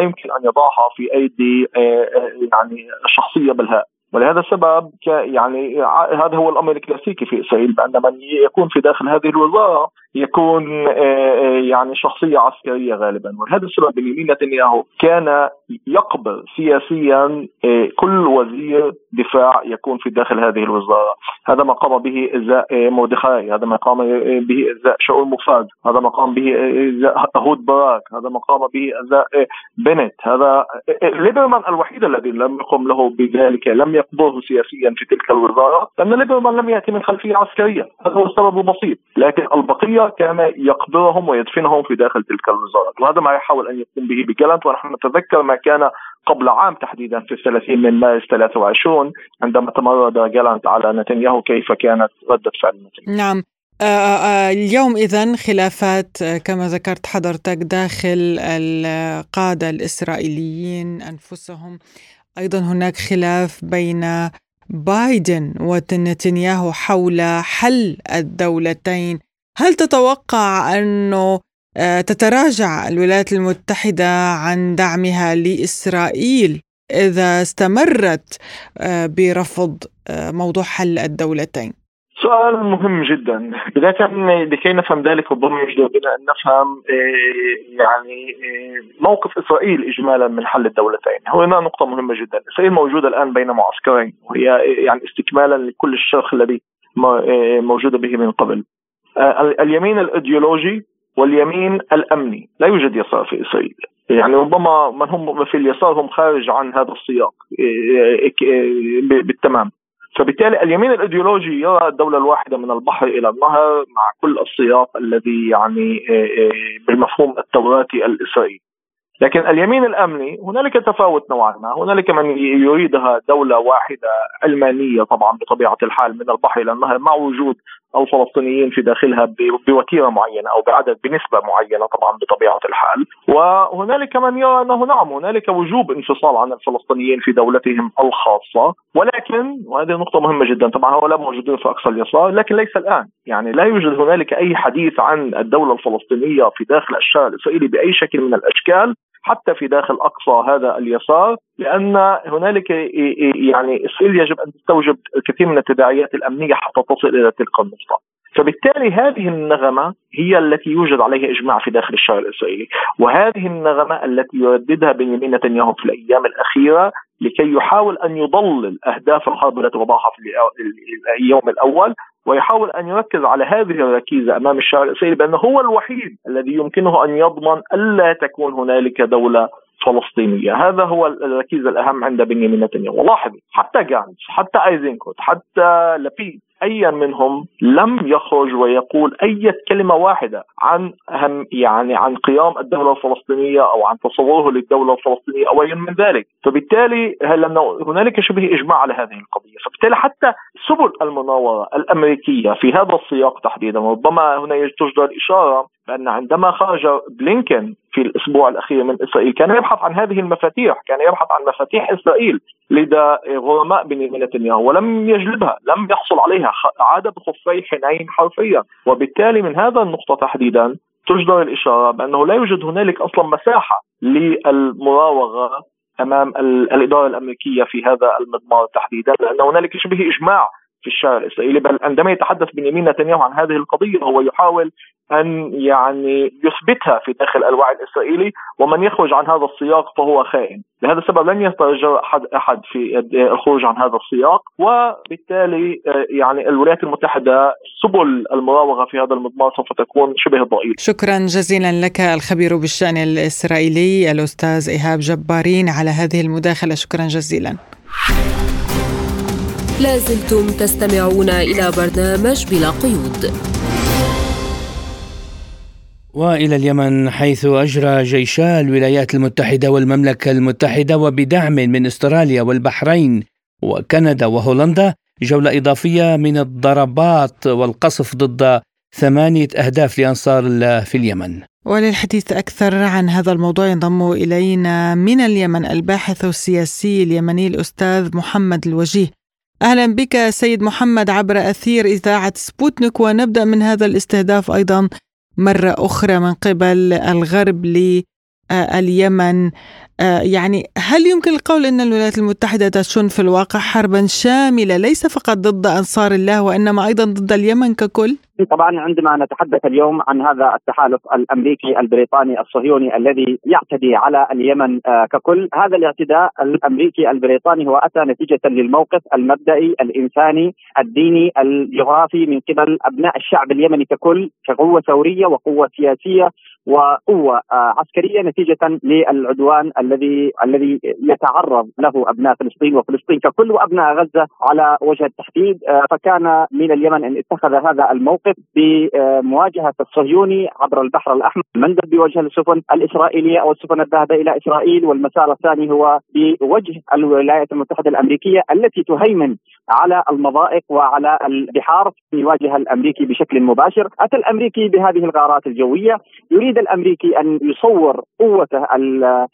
يمكن أن يضعها في أيدي آه، آه، يعني شخصية بالهاء. ولهذا السبب يعني هذا هو الأمر الكلاسيكي في إسرائيل بأن من يكون في داخل هذه الوزارة يكون آه، آه، يعني شخصية عسكرية غالبا. ولهذا السبب بنيامين نتنياهو كان يقبل سياسيا آه، كل وزير دفاع يكون في داخل هذه الوزارة. هذا ما قام به إزاء مردخاي هذا ما قام به شاول مفاد هذا ما قام به إزاء هود باراك هذا ما قام به إزاء بنت. هذا ليبرمان الوحيد الذي لم يقم له بذلك لم يقبضه سياسيا في تلك الوزارة لأن ليبرمان لم يأتي من خلفية عسكرية. هذا هو السبب البسيط. لكن كان يقبضهم ويدفنهم في داخل تلك الوزارات وهذا ما يحاول أن يقوم به بجالنت ونحن نتذكر ما كان قبل عام تحديدا في الثلاثين من مارس 23 عندما تمرد جالنت على نتنياهو كيف كانت ردة فعل نتنياهو. نعم. آه، آه، آه، اليوم إذا خلافات كما ذكرت حضرتك داخل القادة الإسرائيليين أنفسهم. أيضا هناك خلاف بين بايدن ونتنياهو حول حل الدولتين. هل تتوقع أنه تتراجع الولايات المتحدة عن دعمها لإسرائيل إذا استمرت برفض موضوع حل الدولتين؟ سؤال مهم جدا. بداية لكي نفهم ذلك ربما يجدر بنا أن نفهم آه، يعني آه، موقف إسرائيل إجمالا من حل الدولتين. هنا نقطة مهمة جدا. إسرائيل موجودة الآن بين معسكرين وهي يعني استكمالا لكل الشرخ الذي آه، موجودة به من قبل. اليمين الإيديولوجي واليمين الأمني. لا يوجد يسار في إسرائيل. يعني ربما من هم في اليسار هم خارج عن هذا السياق بالتمام. فبالتالي اليمين الإيديولوجي يرى الدولة الواحدة من البحر إلى النهر مع كل السياق الذي يعني آه، آه، بالمفهوم التوراتي الإسرائيلي. لكن اليمين الأمني هنالك تفاوت نوعا ما، هنالك من يريدها دولة واحدة علمانيه طبعا بطبيعة الحال من البحر إلى النهر مع وجود الفلسطينيين في داخلها بوتيره معينة أو بعدد بنسبة معينة طبعا بطبيعة الحال، وهنالك من يرى أنه نعم هنالك وجوب انفصال عن الفلسطينيين في دولتهم الخاصة، ولكن وهذه نقطة مهمة جدا، طبعا هؤلاء موجودين في أقصى اليسار لكن ليس الآن، يعني لا يوجد هنالك أي حديث عن الدولة الفلسطينية في داخل الشارع الإسرائيلي بأي شكل من الأشكال. حتى في داخل أقصى هذا اليسار لأن هنالك يعني إسرائيل يجب أن تستوجب الكثير من التداعيات الأمنية حتى تصل إلى تلك النقطة. فبالتالي هذه النغمة هي التي يوجد عليها إجماع في داخل الشارع الإسرائيلي وهذه النغمة التي يرددها بنيامين نتنياهو في الأيام الأخيرة لكي يحاول أن يضلل أهداف الحرب التي وضعها في اليوم الأول ويحاول أن يركز على هذه الركيزة أمام الشارع الإسرائيلي بأنه هو الوحيد الذي يمكنه أن يضمن ألا تكون هنالك دولة فلسطينية، هذا هو الركيزه الأهم عند بنيامين نتنياهو، ولاحظ حتى جانس، حتى أيزنكوت، حتى لبيد، ايا منهم لم يخرج ويقول أي كلمة واحدة عن أهم يعني عن قيام الدولة الفلسطينية أو عن تصوره للدولة الفلسطينية أو أي من ذلك، فبالتالي لأنه هنالك شبه إجماع على هذه القضية، فبالتالي حتى سبل المناورة الأمريكية في هذا السياق تحديدا ربما هنا تجدر الإشارة بأن عندما خرج بلينكن في الأسبوع الأخير من إسرائيل كان يبحث عن هذه المفاتيح، كان يبحث عن مفاتيح إسرائيل لدى غرماء بنيامين نتنياهو ولم يجلبها، لم يحصل عليها، عاد بخفي حنين حرفيا، وبالتالي من هذا النقطة تحديدا تجدر الإشارة بأنه لا يوجد هنالك أصلا مساحة للمراوغة أمام الإدارة الأمريكية في هذا المضمار تحديدا لأن هنالك شبه إجماع في الشارع الإسرائيلي بل عندما يتحدث بنيامين نتنياهو عن هذه القضية هو يحاول أن يعني يثبتها في داخل الوعي الإسرائيلي ومن يخرج عن هذا السياق فهو خائن، لهذا السبب لن يتجرأ احد أحد في الخروج عن هذا السياق وبالتالي يعني الولايات المتحدة سبل المراوغة في هذا المضمار سوف تكون شبه ضئيله. شكرا جزيلا لك الخبير بالشأن الإسرائيلي الأستاذ إيهاب جبارين على هذه المداخلة شكرا جزيلا. لازلتم تستمعون إلى برنامج بلا قيود وإلى اليمن حيث أجرى جيشا الولايات المتحدة والمملكة المتحدة وبدعم من استراليا والبحرين وكندا وهولندا جولة إضافية من الضربات والقصف ضد ثمانية أهداف لأنصار الله في اليمن. وللحديث أكثر عن هذا الموضوع ينضم إلينا من اليمن الباحث السياسي اليمني الأستاذ محمد الوجيه. أهلا بك سيد محمد عبر أثير إذاعة سبوتنيك ونبدأ من هذا الاستهداف أيضا مرة أخرى من قبل الغرب لليمن. يعني هل يمكن القول إن الولايات المتحدة تشن في الواقع حربا شاملة ليس فقط ضد أنصار الله وإنما أيضا ضد اليمن ككل؟ طبعا عندما نتحدث اليوم عن هذا التحالف الأمريكي البريطاني الصهيوني الذي يعتدي على اليمن آه، ككل، هذا الاعتداء الأمريكي البريطاني هو أتى نتيجة للموقف المبدئي الإنساني الديني الجغرافي من قبل أبناء الشعب اليمني ككل كقوة ثورية وقوة سياسية وقوة آه، عسكرية نتيجة للعدوان الذي الذي يتعرض له أبناء فلسطين وفلسطين ككل وأبناء غزة على وجه التحديد آه، فكان من اليمن أن اتخذ هذا الموقف بمواجهة الصهيوني عبر البحر الأحمر المندب بوجه السفن الإسرائيلية أو السفن الذاهبه إلى إسرائيل والمسار الثاني هو بوجه الولايات المتحدة الأمريكية التي تهيمن على المضائق وعلى البحار يواجه الأمريكي بشكل مباشر، أتى الأمريكي بهذه الغارات الجوية، يريد الأمريكي أن يصور قوته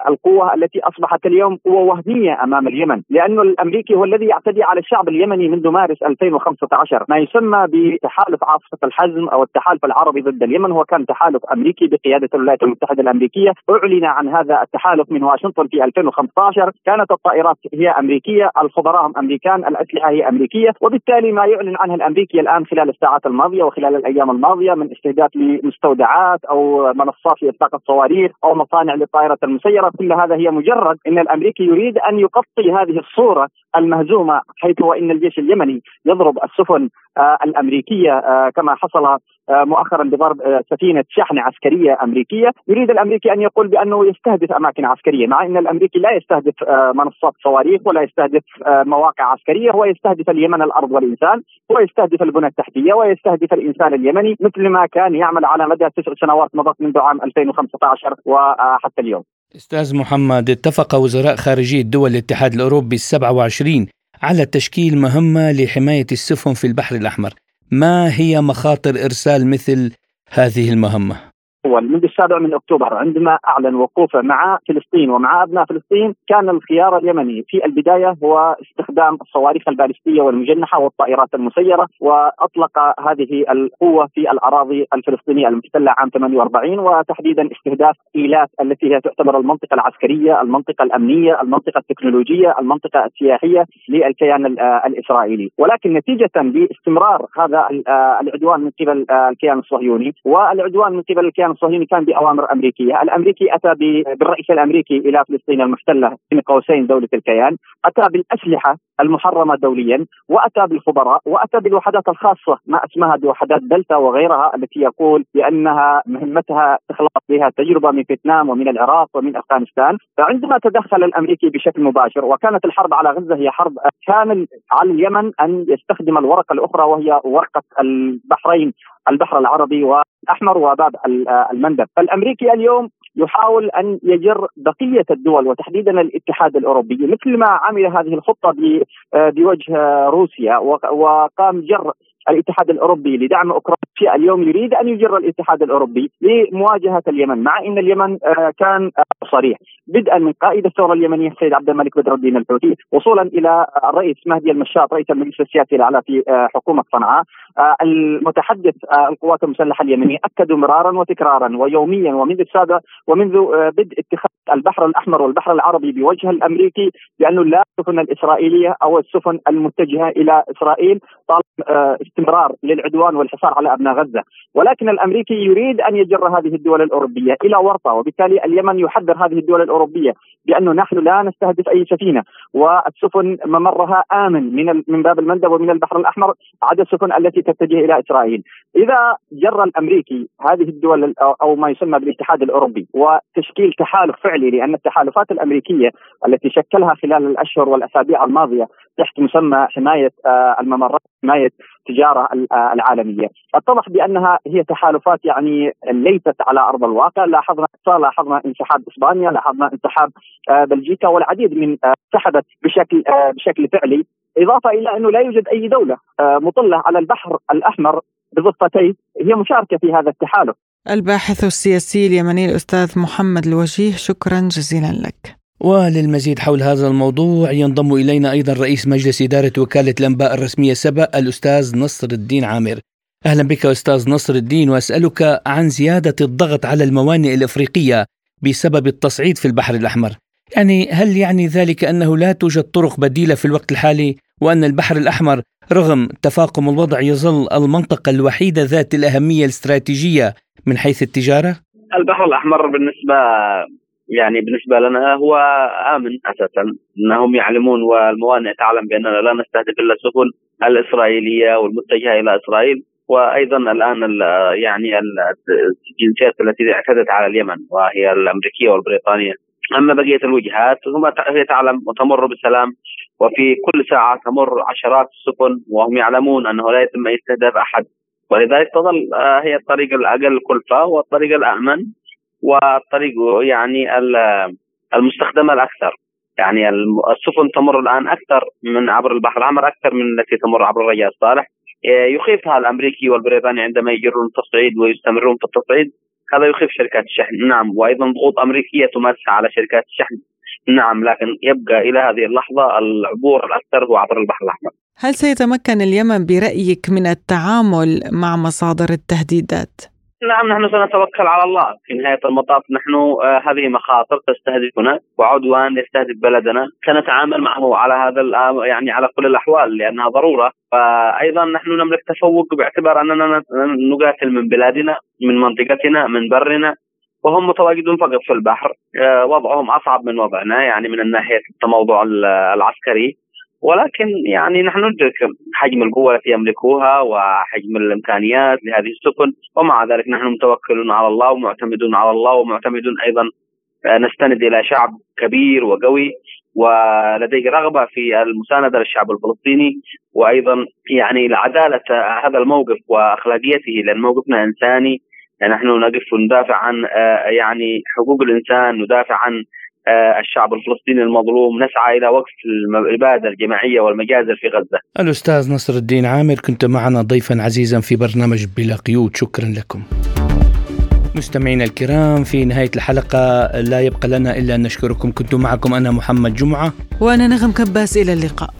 القوة التي أصبحت اليوم قوة وهمية أمام اليمن، لأنه الأمريكي هو الذي يعتدي على الشعب اليمني منذ مارس 2015 ما يسمى بتحالف عاصفة الحزم أو التحالف العربي ضد اليمن هو كان تحالف أمريكي بقيادة الولايات المتحدة الأمريكية، أعلن عن هذا التحالف من واشنطن في 2015 كانت الطائرات هي أمريكية، الخبراء هم أمريكان، الأسلحة هي أمريكية، وبالتالي ما يعلن عنه الأمريكي الآن خلال الساعات الماضية وخلال الأيام الماضية من استهداف لمستودعات أو منصات لإطلاق الصواريخ أو مصانع للطائره المسيرة، كل هذا هي مجرد إن الأمريكي يريد أن يغطي هذه الصورة المهزومة حيث وإن الجيش اليمني يضرب السفن آه الأمريكية آه كما حصل آه مؤخرا بضرب سفينة شحن عسكرية أمريكية، يريد الأمريكي أن يقول بأنه يستهدف أماكن عسكرية، مع إن الأمريكي لا يستهدف منصات صواريخ ولا يستهدف مواقع عسكرية، هو يستهدف اليمن الأرض والإنسان، هو يستهدف البنى التحتية ويستهدف الإنسان اليمني مثل ما كان يعمل على مدى تسع سنوات مضت منذ عام 2015 وحتى اليوم. أستاذ محمد اتفق وزراء خارجية دول الاتحاد الأوروبي السبعة وعشرين على تشكيل مهمة لحماية السفن في البحر الأحمر ما هي مخاطر إرسال مثل هذه المهمة؟ الأول منذ السابع من أكتوبر عندما أعلن وقوفه مع فلسطين ومع أبناء فلسطين كان الخيار اليمني في البداية هو استخدام الصواريخ البالستية والمجنحة والطائرات المسيرة وأطلق هذه القوة في الأراضي الفلسطينية المحتلة عام 48 وتحديدا استهداف إيلات التي هي تعتبر المنطقة العسكرية، المنطقة الأمنية، المنطقة التكنولوجية، المنطقة السياحية للكيان الإسرائيلي، ولكن نتيجة لاستمرار هذا العدوان من قبل الكيان الصهيوني والعدوان من قبل الكيان الصهيوني كان بأوامر أمريكية، الأمريكي أتى بالرئيس الأمريكي إلى فلسطين المحتلة بين قوسين دولة الكيان، أتى بالأسلحة المحرمة دوليا وأتى بالخبراء وأتى بالوحدات الخاصة ما أسمها بوحدات دلتا وغيرها التي يقول بأنها مهمتها إخلاص بها تجربة من فيتنام ومن العراق ومن أفغانستان. فعندما تدخل الأمريكي بشكل مباشر وكانت الحرب على غزة هي حرب كامل على اليمن أن يستخدم الورقة الأخرى وهي ورقة البحرين. البحر العربي والأحمر وباب المندب. فالأمريكي اليوم يحاول أن يجر بقية الدول وتحديدا الاتحاد الأوروبي. مثل ما عمل هذه الخطة بوجه روسيا وقام جر الاتحاد الأوروبي لدعم أوكرانيا اليوم يريد أن يجر الاتحاد الأوروبي لمواجهة اليمن مع إن اليمن كان صريح. بدءا من قائد الثورة اليمنية السيد عبد الملك بدر الدين الحوثي وصولا إلى الرئيس مهدي المشاط رئيس المجلس السياسي الأعلى في حكومة صنعاء. المتحدث القوات المسلحة اليمنية أكدوا مرارا وتكرارا ويوميا ومنذ السابع ومنذ بدء اتخاذ البحر الأحمر والبحر العربي بوجه الأمريكي بانه لا السفن الإسرائيلية أو السفن المتجهة إلى إسرائيل طالب استمرار للعدوان والحصار على أبناء غزة، ولكن الأمريكي يريد أن يجر هذه الدول الأوروبية إلى ورطة وبالتالي اليمن يحذر هذه الدول الأوروبية بأنه نحن لا نستهدف أي سفينة والسفن ممرها آمن من من باب المندب ومن البحر الأحمر عدا السفن التي تتجه إلى إسرائيل. إذا جر الأمريكي هذه الدول أو ما يسمى بالاتحاد الأوروبي وتشكيل تحالف فعلي لأن التحالفات الأمريكية التي شكلها خلال الأشهر والأسابيع الماضية تحت مسمى حماية الممرات حماية التجاره العالمية، اتضح بأنها هي تحالفات يعني ليست على أرض الواقع، لاحظنا لاحظنا انسحاب إسبانيا، لاحظنا انسحاب بلجيكا والعديد من سحبت بشكل بشكل فعلي، إضافة إلى أنه لا يوجد أي دولة مطلة على البحر الأحمر بضفتيه هي مشاركة في هذا التحالف. الباحث السياسي اليمني الأستاذ محمد الوجيه شكرا جزيلا لك. وللمزيد حول هذا الموضوع ينضم إلينا أيضا رئيس مجلس إدارة وكالة الأنباء الرسمية سبأ الأستاذ نصر الدين عامر أهلا بك أستاذ نصر الدين وأسألك عن زيادة الضغط على الموانئ الإفريقية بسبب التصعيد في البحر الأحمر يعني هل يعني ذلك أنه لا توجد طرق بديلة في الوقت الحالي وأن البحر الأحمر رغم تفاقم الوضع يظل المنطقة الوحيدة ذات الأهمية الاستراتيجية من حيث التجارة؟ البحر الأحمر بالنسبة يعني بالنسبة لنا هو آمن أساسا أنهم يعلمون والموانئ تعلم بأننا لا نستهدف إلا السفن الإسرائيلية والمتجهة إلى إسرائيل وأيضا الآن يعني الجنسيات التي اعتدت على اليمن وهي الأمريكية والبريطانية أما بقية الوجهات هي تعلم وتمر بسلام وفي كل ساعة تمر عشرات السفن وهم يعلمون أنه لا يتم استهداف أحد. ولذلك تظل هي الطريق الأقل كلفة والطريق الامن والطريق يعني المستخدمة الأكثر. يعني السفن تمر الآن أكثر من عبر البحر الأحمر أكثر من التي تمر عبر الرجاء الصالح يخيفها الأمريكي والبريطاني عندما يجرون التصعيد ويستمرون في التصعيد. هذا يخيف شركات الشحن. نعم. وأيضا ضغوط أمريكية تمارسها على شركات الشحن. نعم لكن يبقى إلى هذه اللحظة العبور الأكثر هو عبر البحر الأحمر. هل سيتمكن اليمن برأيك من التعامل مع مصادر التهديدات؟ نعم نحن سنتوكل على الله. في نهاية المطاف نحن آه هذه مخاطر تستهدفنا وعدوان يستهدف بلدنا. سنتعامل معه على هذا يعني على كل الأحوال لأنها ضرورة. فأيضا نحن نملك تفوق باعتبار أننا نقاتل من بلادنا من منطقتنا من برنا وهم متواجدون فقط في البحر. آه وضعهم أصعب من وضعنا يعني من الناحية التموضع العسكري. ولكن يعني نحن ندرك حجم القوة التي يملكوها وحجم الإمكانيات لهذه السفن ومع ذلك نحن متوكلون على الله ومعتمدون على الله ومعتمدون أيضا نستند إلى شعب كبير وقوي ولديه رغبة في المساندة للشعب الفلسطيني وأيضا يعني لعدالة هذا الموقف وأخلاقيته لأن موقفنا إنساني نحن نقف وندافع عن يعني حقوق الإنسان ندافع عن الشعب الفلسطيني المظلوم نسعى إلى وقف الاباده الجماعية والمجازر في غزة. الأستاذ نصر الدين عامر كنت معنا ضيفا عزيزا في برنامج بلا قيود شكرا لكم. مستمعينا الكرام في نهاية الحلقة لا يبقى لنا إلا أن نشكركم كنت معكم أنا محمد جمعة وأنا نغم كباس إلى اللقاء